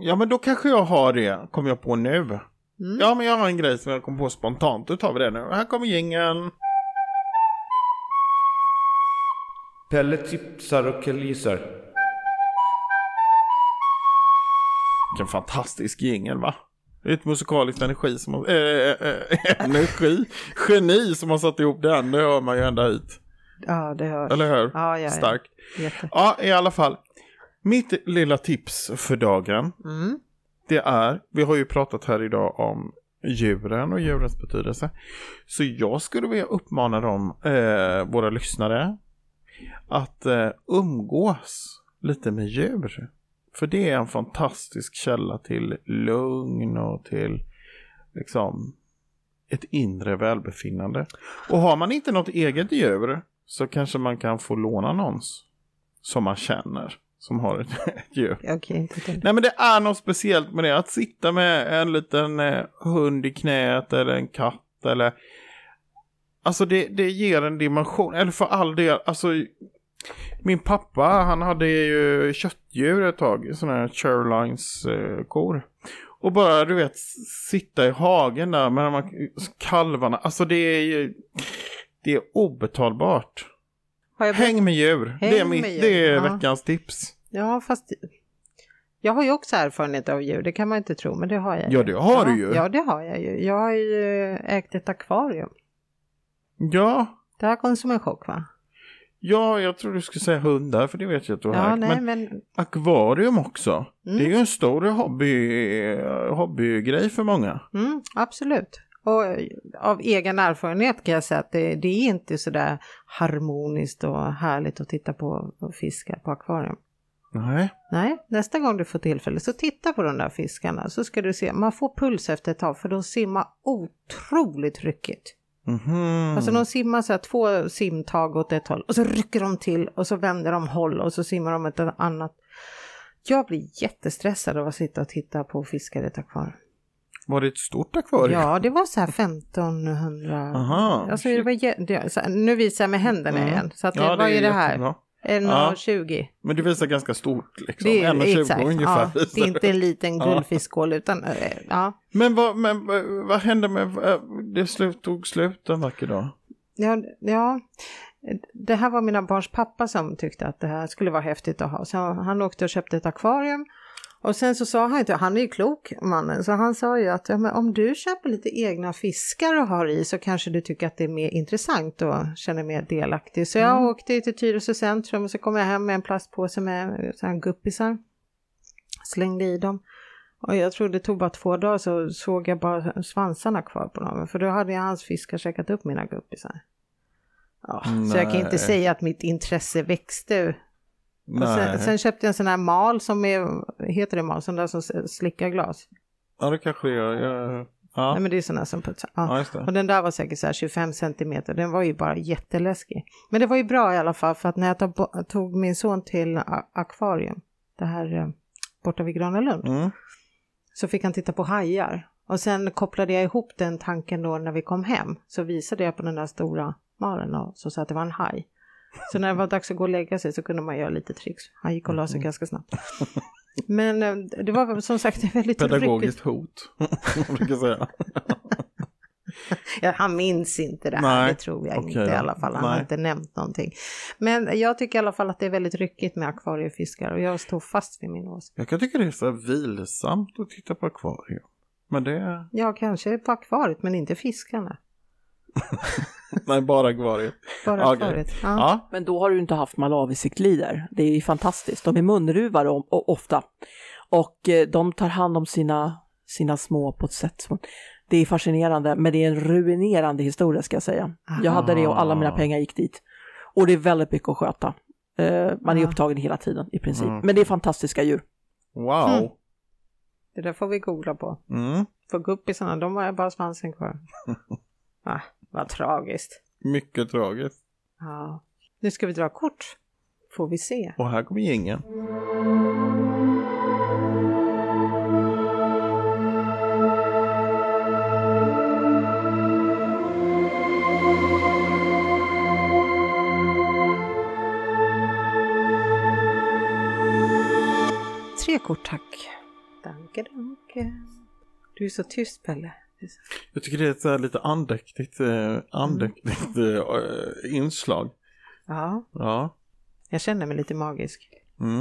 Ja, men då kanske jag har det, kom jag på nu. Mm. Ja, men jag har en grej som jag kom på spontant. Då tar vi det nu. Här kommer jingeln. Pelle tipsar och killgissar. Vilken fantastisk jingel va? Det är ett musikaliskt energi som har, äh, äh, energi, geni som har satt ihop den. Det hör man ju ända hit. Ja, det hörs. Eller hur? Ja, ja, ja. Starkt. Jätte. Ja, i alla fall. Mitt lilla tips för dagen, Mm. det är, vi har ju pratat här idag om djuren och djurens betydelse. Så jag skulle vilja uppmana dem, eh, våra lyssnare, att eh, umgås lite med djur. För det är en fantastisk källa till lugn och till liksom ett inre välbefinnande. Och har man inte något eget djur så kanske man kan få låna någons som man känner som har ett, ett djur. Inte till. Nej men det är något speciellt med det. Att sitta med en liten eh, hund i knät eller en katt eller Alltså det, det ger en dimension. Eller för all del, alltså min pappa han hade ju köttdjur ett tag. Sådana här Charolines eh. Och bara du vet sitta i hagen där med de här kalvarna. Alltså det är ju det är obetalbart. Häng med djur. det är, Häng mitt, djur, det är ja. veckans tips. Ja, fast jag har ju också erfarenhet av djur, det kan man inte tro, men det har jag Ja, ju. det har ja, du ju. Ja, det har jag ju. Jag har ju ägt ett akvarium. Ja, Det här kom som en chock va? Ja, jag tror du skulle säga hundar, för det vet jag att du har. Ja, nej, Men men akvarium också. Mm. Det är ju en stor hobby, hobbygrej för många. mm, absolut. Och eh, av egen erfarenhet kan jag säga att det, det är inte sådär harmoniskt och härligt att titta på och fiska på akvarium. Nej. Nej, nästa gång du får tillfälle så titta på de där fiskarna så ska du se, man får puls efter ett tag för de simmar otroligt ryckigt. Mhm. Alltså de simmar så här två simtag åt ett håll och så rycker de till och så vänder de håll och så simmar de ett annat. Jag blir jättestressad av att sitta och titta på fiskar i ett akvarium. Var det ett stort akvarium? Ja, det var så här 1500. Aha, Alltså, det var, det, så här, nu visar jag med händerna Mm. igen. Så att, Ja, vad är det här? jättebra. 1,20. Men det visar ganska stort liksom. Det är 1,20 exakt. ungefär. Ja, det är inte en liten Ja. guldfiskskål utan eh, ja. Men, vad, men vad, vad hände med, eh, det slut, tog slut en vacker dag? Ja, ja, det här var mina barns pappa som tyckte att det här skulle vara häftigt att ha. Så han åkte och köpte ett akvarium. Och sen så sa han inte, han är ju klok mannen, så han sa ju att ja, om du köper lite egna fiskar och har i så kanske du tycker att det är mer intressant och känner mer delaktig. Så jag åkte till Tyresö centrum och så kom jag hem med en plastpåse med så här guppisar. Slängde i dem. Och jag tror det tog bara två dagar så såg jag bara svansarna kvar på dem. För då hade jag hans fiskar käkat upp mina guppisar. Ja, så jag kan inte säga att mitt intresse växte. Sen, sen köpte jag en sån här mal som är, heter det mal, sån där som slickar glas. Ja, det kanske det gör. Jag, ja. Nej men det är såna som putsar. Ja. ja. Och den där var säkert så här 25 centimeter, den var ju bara jätteläskig. Men det var ju bra i alla fall för att när jag tog, tog min son till akvarium, det här eh, borta vid Gröna Lund, Mm. så fick han titta på hajar. Och sen kopplade jag ihop den tanken då när vi kom hem, så visade jag på den där stora malen och så sa att det var en haj. Så när det var dags att gå och lägga sig så kunde man göra lite tricks. Han gick och la sig ganska snabbt. Men eh, det var som sagt väldigt. Pedagogiskt hot, man brukar säga. Ja, han minns inte det här, Nej, det tror jag okej inte i alla fall. Han har Nej. inte nämnt någonting. Men jag tycker i alla fall att det är väldigt ryckigt med akvariefiskar och jag står fast vid min åsikt. Jag kan tycka det är så vilsamt att titta på akvarium. Men det, Ja, kanske på akvariet men inte fiskarna. nej bara akvariet. Bara Okej. akvariet. Ja. Ja, Men då har du inte haft malawisiklider. Det är ju fantastiskt. De är munruvare om- o- ofta. Och eh, de tar hand om sina, sina små på ett sätt som... Det är fascinerande, men det är en ruinerande historia ska jag säga. Jag hade det och alla mina pengar gick dit. Och det är väldigt mycket att sköta. Eh, Man är Ja. upptagen hela tiden i princip. Mm. Men det är fantastiska djur. wow. Mm. Det där får vi googla på. Mm. För guppisarna, de var bara svansen kvar. ah, vad tragiskt. Mycket tragiskt. Ja. Nu ska vi dra kort. Får vi se. Och här kommer gängen. Tre kort tack. Danke, danke. Du är så tyst Pelle. Så- Jag tycker det är ett här lite andäktigt, eh, andäktigt eh, inslag. Ja, Ja. jag känner mig lite magisk. Mm.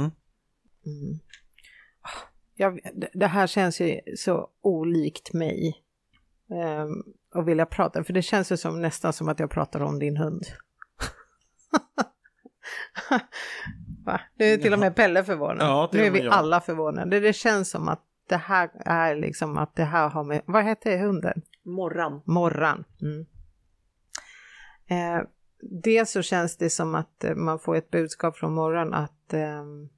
Mm. Ah, Jag, det- här känns ju så olikt mig. Um, och vilja prata, för det känns ju som, nästan som att jag pratar om din hund. Va? Nu är till och med Pelle förvånad. Ja, nu är vi alla förvånade. Det känns som att det här är liksom att det här har med, vad heter hunden? Morran. Morran. Mm. Eh, dels så känns det som att eh, man får ett budskap från morgon att, ehm,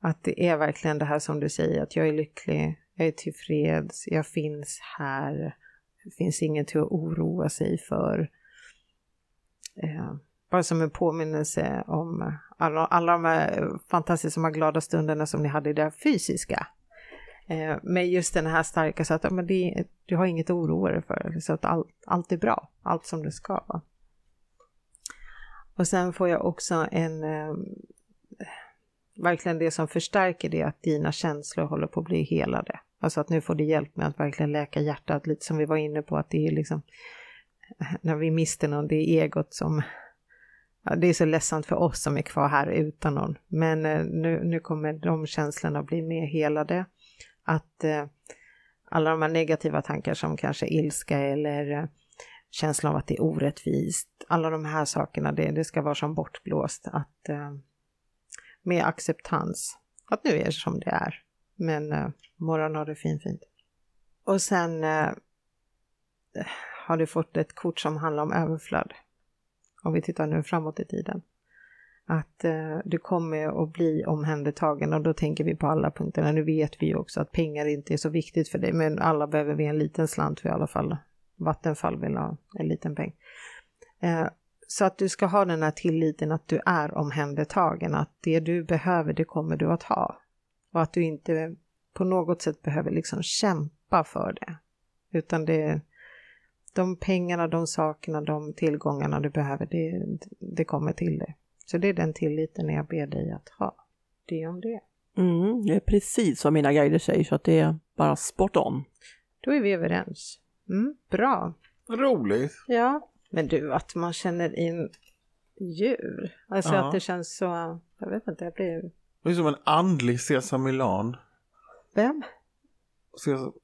att det är verkligen det här som du säger, att jag är lycklig, jag är tillfreds, jag finns här, det finns inget att oroa sig för. Eh, bara som en påminnelse om alla, alla de här fantastiska, glada stunderna som ni hade i det fysiska. Eh, just den här starka, så att men det, du har inget att oroa dig för, så att allt, allt är bra, allt som det ska vara. Och sen får jag också en, eh, verkligen det som förstärker det, att dina känslor håller på att bli helade. Alltså att nu får du hjälp med att verkligen läka hjärtat, lite som vi var inne på, att det är liksom, när vi mister någon, det är egot som, ja, det är så ledsamt för oss som är kvar här utan någon. Men eh, nu, nu kommer de känslorna bli mer helade att eh, alla de här negativa tankar som kanske ilska eller eh, känslan av att det är orättvist, alla de här sakerna, det, det ska vara som bortblåst. Att, eh, med acceptans, att nu är det som det är. Men eh, morgon har det fin, fint. Och sen eh, har du fått ett kort som handlar om överflöd. Om vi tittar nu framåt i tiden att eh, du kommer att bli omhändertagen och då tänker vi på alla punkterna. Nu vet vi ju också att pengar inte är så viktigt för dig, men alla behöver vi en liten slant för i alla fall. Vattenfall vill ha en liten peng. Eh, så att du ska ha den här tilliten att du är omhändertagen, att det du behöver det kommer du att ha. Och att du inte på något sätt behöver liksom kämpa för det. Utan det de pengarna, de sakerna, de tillgångarna du behöver, det, det kommer till dig. Så det är den tilliten jag ber dig att ha. Det om det. Mm, det är precis vad mina guider säger så att det är bara spot on. Då är vi överens. Mm, bra. Roligt. Ja. Men du, att man känner in djur. Alltså Ja. att det känns så, jag vet inte, jag blir... Det är som en andlig Cesar Milan. Vem?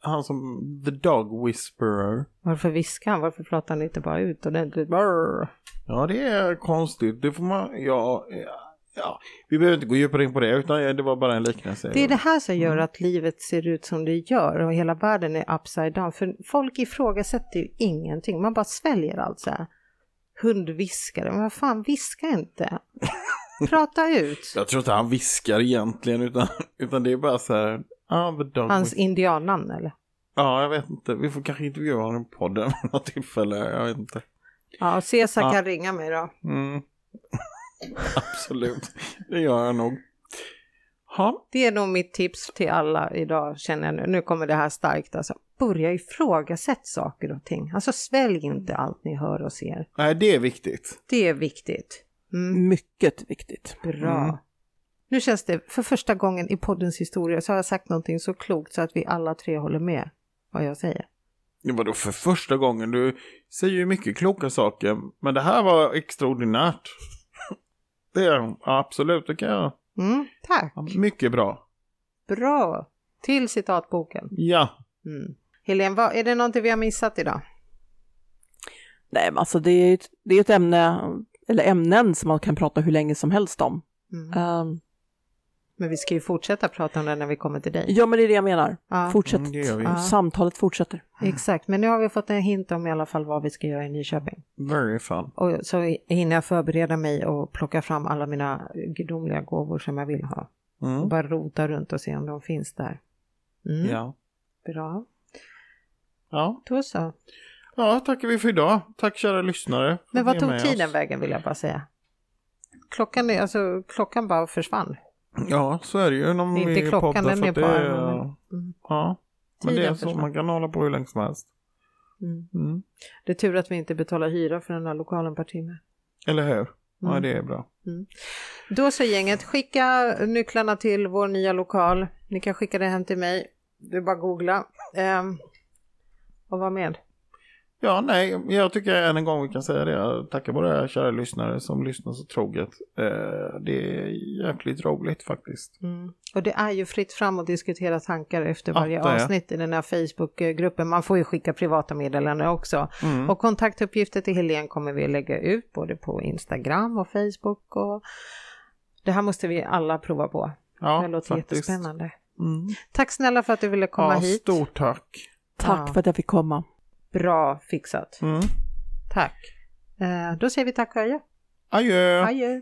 Han som The Dog Whisperer. Varför viskar han? Varför pratar han inte bara ut ordentligt? Brr. Ja, det är konstigt. Det får man... Ja, ja, ja. Vi behöver inte gå djupare in på det, utan det var bara en liknelse. Det är det här som gör att livet ser ut som det gör och hela världen är upside down. För folk ifrågasätter ju ingenting, man bara sväljer allt så här. Hundviskare, men vad fan, viska inte. Prata ut. Jag tror inte han viskar egentligen, utan, utan det är bara så här... Ah, Hans indiannamn eller? Ja, jag vet inte. Vi får kanske intervjua honom i podden vid något tillfälle. Jag vet inte. Ja, Cesar Ja. kan ringa mig då. Mm. Absolut, det gör jag nog. Ha. Det är nog mitt tips till alla idag känner jag nu. Nu kommer det här starkt alltså. Börja ifrågasätta saker och ting. Alltså svälj inte allt ni hör och ser. Nej, det är viktigt. Det är viktigt. Mm, Mycket viktigt. bra. Mm. Nu känns det för första gången i poddens historia så har jag sagt någonting så klokt så att vi alla tre håller med vad jag säger. Det var då för första gången. Du säger ju mycket kloka saker, men det här var extraordinärt. Det är absolut, det kan jag. Mm, tack. Mycket bra. Bra. Till citatboken. Ja. Mm. Helene, vad, är det någonting vi har missat idag? Nej, men alltså det är ett, det är ett ämne, eller ämnen som man kan prata hur länge som helst om. Mm. Ehm, Men vi ska ju fortsätta prata om det när vi kommer till dig. ja, men det är det jag menar. Ja. Fortsätt. Mm, det gör vi. Ja. Samtalet fortsätter. Exakt, men nu har vi fått en hint om i alla fall vad vi ska göra i Nyköping. Very fun. Och så hinner jag förbereda mig och plocka fram alla mina gudomliga gåvor som jag vill ha. Och Mm. bara rota runt och se om de finns där. Mm. Ja. Bra, Ja. då så. Ja, tackar vi för idag. Tack kära lyssnare. Men vad är tog tiden oss. vägen vill jag bara säga. Klockan, är, alltså, klockan bara försvann. Ja, så är det ju. När Inte vi klockan, poddar, den är det bara- är- Mm. Ja, men det Tiden är så. försvann. Man kan hålla på hur länge som helst. Mm. Mm. Det är tur att vi inte betalar hyra för den här lokalen per timme. Eller hur? Ja, Mm. det är bra. Då så gänget, skicka nycklarna till vår nya lokal. Ni kan skicka det hem till mig. Det är bara att googla. Ehm, och vad med? Ja, nej, jag tycker än en gång vi kan säga det. Jag tackar våra kära lyssnare som lyssnar så troget. Eh, det är jäkligt roligt faktiskt. Mm. Och det är ju fritt fram att diskutera tankar efter varje är. avsnitt i den här Facebookgruppen. Man får ju skicka privata meddelanden också. Mm. Och kontaktuppgifter till Helene kommer vi lägga ut både på Instagram och Facebook. Och det här måste vi alla prova på. Ja, det låter faktiskt. jättespännande. Mm. Tack snälla för att du ville komma ja, hit. Stort tack. Tack Ja. för att jag fick komma. Bra fixat. Mm. Tack. Eh, då säger vi tack och adjö. Adjö. Adjö.